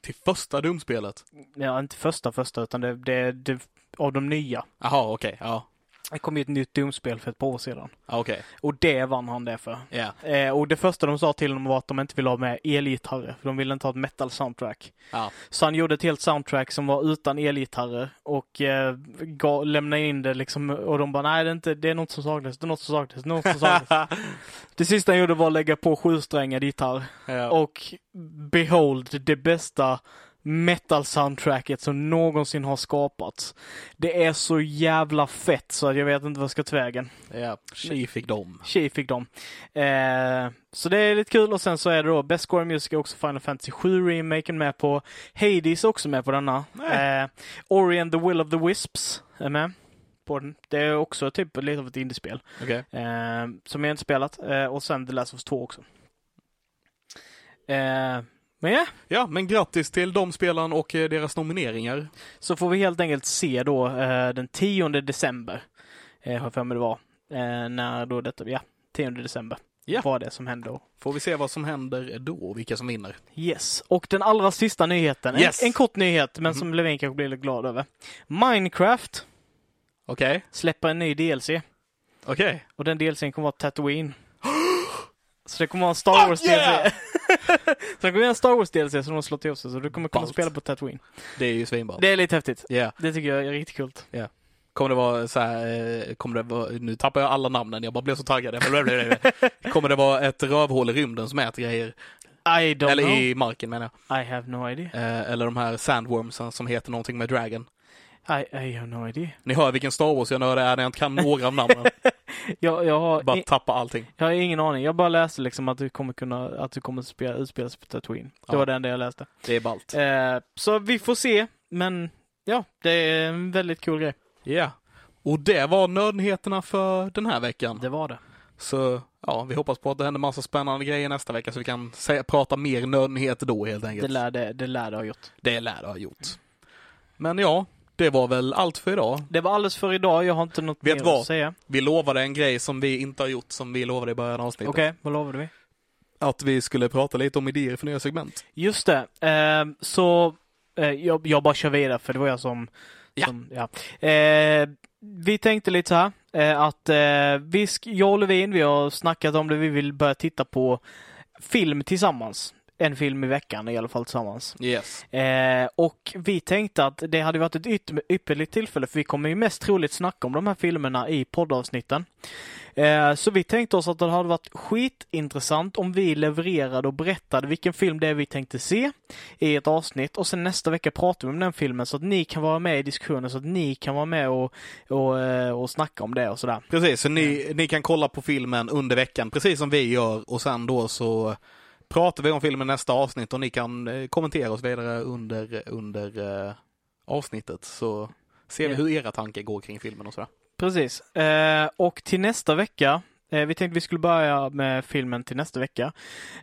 Till första dumspelet. Ja, inte första första, utan det, det, det av de nya. Jaha, okej. Ja, Det kom ju ett nytt Doom-spel för ett par år sedan. Ja, okej. Och det vann han det för. Ja. Eh, och det första de sa till honom var att de inte ville ha med elgitarrer, för de ville inte ha ett metal-soundtrack. Ja. Så han gjorde ett helt soundtrack som var utan elgitarrer och eh, gav, lämnade in det liksom och de bara nej det är, inte, det är något som saknas, det är något som saknas, något som saknas. det sista han gjorde var att lägga på sjusträngad gitarr ja. och behold det bästa metal-soundtracket som någonsin har skapats. Det är så jävla fett så att jag vet inte vad jag ska ta vägen. ja. Tji fick dem. Tji fick de. Eh, så det är lite kul och sen så är det då Best Score Music är också Final Fantasy 7 remaken med på. Hades är också med på denna. Eh, Ori and the Will of the Wisps är med på den. Det är också typ lite av ett indiespel. Okej. Eh, som jag inte spelat. Eh, och sen The Last of Us 2 också. Men ja, Ja, men grattis till de spelarna och eh, deras nomineringar. så får vi helt enkelt se då eh, den 10 december. Eh, har jag för mig det var. Eh, när då detta, ja, 10 december. Ja. Vad det som händer. Får vi se vad som händer då och vilka som vinner. Yes, och den allra sista nyheten. Yes. En, en kort nyhet, men som Levin kanske blir lite glad över. Minecraft Okej. släpper en ny DLC. Okej. Och den DLCn kommer vara Tatooine. Så det kommer vara en Star Wars yeah! Så det kommer vara en Star Wars DLC som de slått ihop sig, så du kommer kunna Ballt. spela på Tatooine. Det är ju svinbra. Det är lite häftigt. Ja. Det tycker jag är riktigt kul. Kommer det vara så här, eh, kommer det vara, nu tappar jag alla namnen, jag bara blev så taggad. kommer det vara ett rövhål i rymden som äter grejer? I don't Eller know. i marken menar jag. I have no idea. Eh, eller de här sandwormsen som heter någonting med dragon. I, I have no idea. Ni hör vilken Star Wars jag nördar är när jag inte kan några av namnen. Jag, jag, har, Bara tappa allting. jag har ingen aning. Jag bara läste liksom att du kommer kunna, att du kommer spela, utspela sig på Tatooine. Det Ja. var det enda jag läste. Det är ballt. Eh, så vi får se, men ja, det är en väldigt cool grej. Ja. Och det var nördnyheterna för den här veckan. Det var det. Så ja, vi hoppas på att det händer massa spännande grejer nästa vecka så vi kan säga, prata mer nördnyheter då helt enkelt. Det lär det, det lär det ha gjort. det lär det ha gjort. Men ja, det var väl allt för idag. Det var alldeles för idag. Jag har inte något Vet mer vad? att säga. Vi lovade en grej som vi inte har gjort som vi lovade i början av avsnittet. Okej, vad lovade vi? Att vi skulle prata lite om idéer för nya segment. Just det. Eh, så eh, jag, jag bara kör vidare för det var jag som... Ja. som ja. Eh, vi tänkte lite så här eh, att eh, vi, jag och Levin, vi har snackat om det. Vi vill börja titta på film tillsammans. En film i veckan i alla fall tillsammans. Yes. Eh, och vi tänkte att det hade varit ett yt- ypperligt tillfälle för vi kommer ju mest troligt snacka om de här filmerna i poddavsnitten. Eh, så vi tänkte oss att det hade varit skitintressant om vi levererade och berättade vilken film det är vi tänkte se i ett avsnitt och sen nästa vecka pratar vi om den filmen så att ni kan vara med i diskussionen så att ni kan vara med och, och, eh, och snacka om det och sådär. Precis, så ni, ni kan kolla på filmen under veckan, precis som vi gör och sen då så pratar vi om filmen nästa avsnitt och ni kan eh, kommentera oss vidare under, under eh, avsnittet så ser vi hur era tankar går kring filmen och sådär. Precis. Eh, och till nästa vecka, eh, vi tänkte vi skulle börja med filmen till nästa vecka.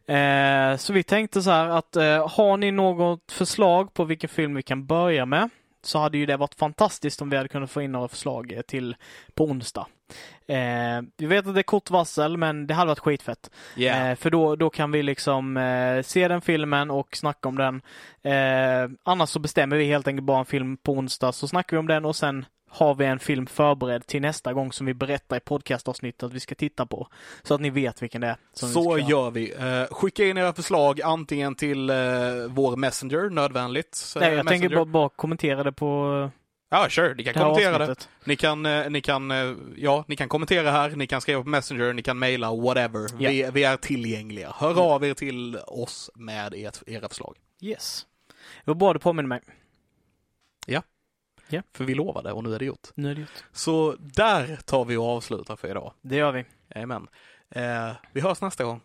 Eh, så vi tänkte så här att har ni något förslag på vilken film vi kan börja med så hade ju det varit fantastiskt om vi hade kunnat få in några förslag eh, till på onsdag. Eh, vi vet att det är kort varsel men det hade varit skitfett. Eh, för då, då kan vi liksom eh, se den filmen och snacka om den. Eh, annars så bestämmer vi helt enkelt bara en film på onsdag så snackar vi om den och sen har vi en film förberedd till nästa gång som vi berättar i podcastavsnittet att vi ska titta på. Så att ni vet vilken det är. Vi Så ska- gör vi. Eh, skicka in era förslag antingen till eh, vår Messenger, nödvändigt. eh, Nej, jag Messenger. tänker bara, bara kommentera det på Ja, sure, ni kan det kommentera det. avsnittet. Ni kan, ni kan, ja, ni kan kommentera här, ni kan skriva på Messenger, ni kan mejla, whatever. Vi, vi är tillgängliga. Hör Mm. av er till oss med ert, era förslag. Yes. Det var bra du påminner mig. För vi lovade och nu är det gjort. Nu är det gjort. Så där tar vi och avslutar för idag. Det gör vi. Amen. Eh, vi hörs nästa gång.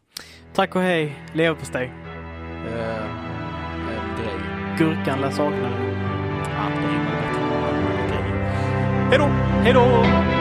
Tack och hej. Leverpastej. Eh, en grej. Gurkan lär sakna dig. Ja, det rimmar bättre. Hej då! Hej då!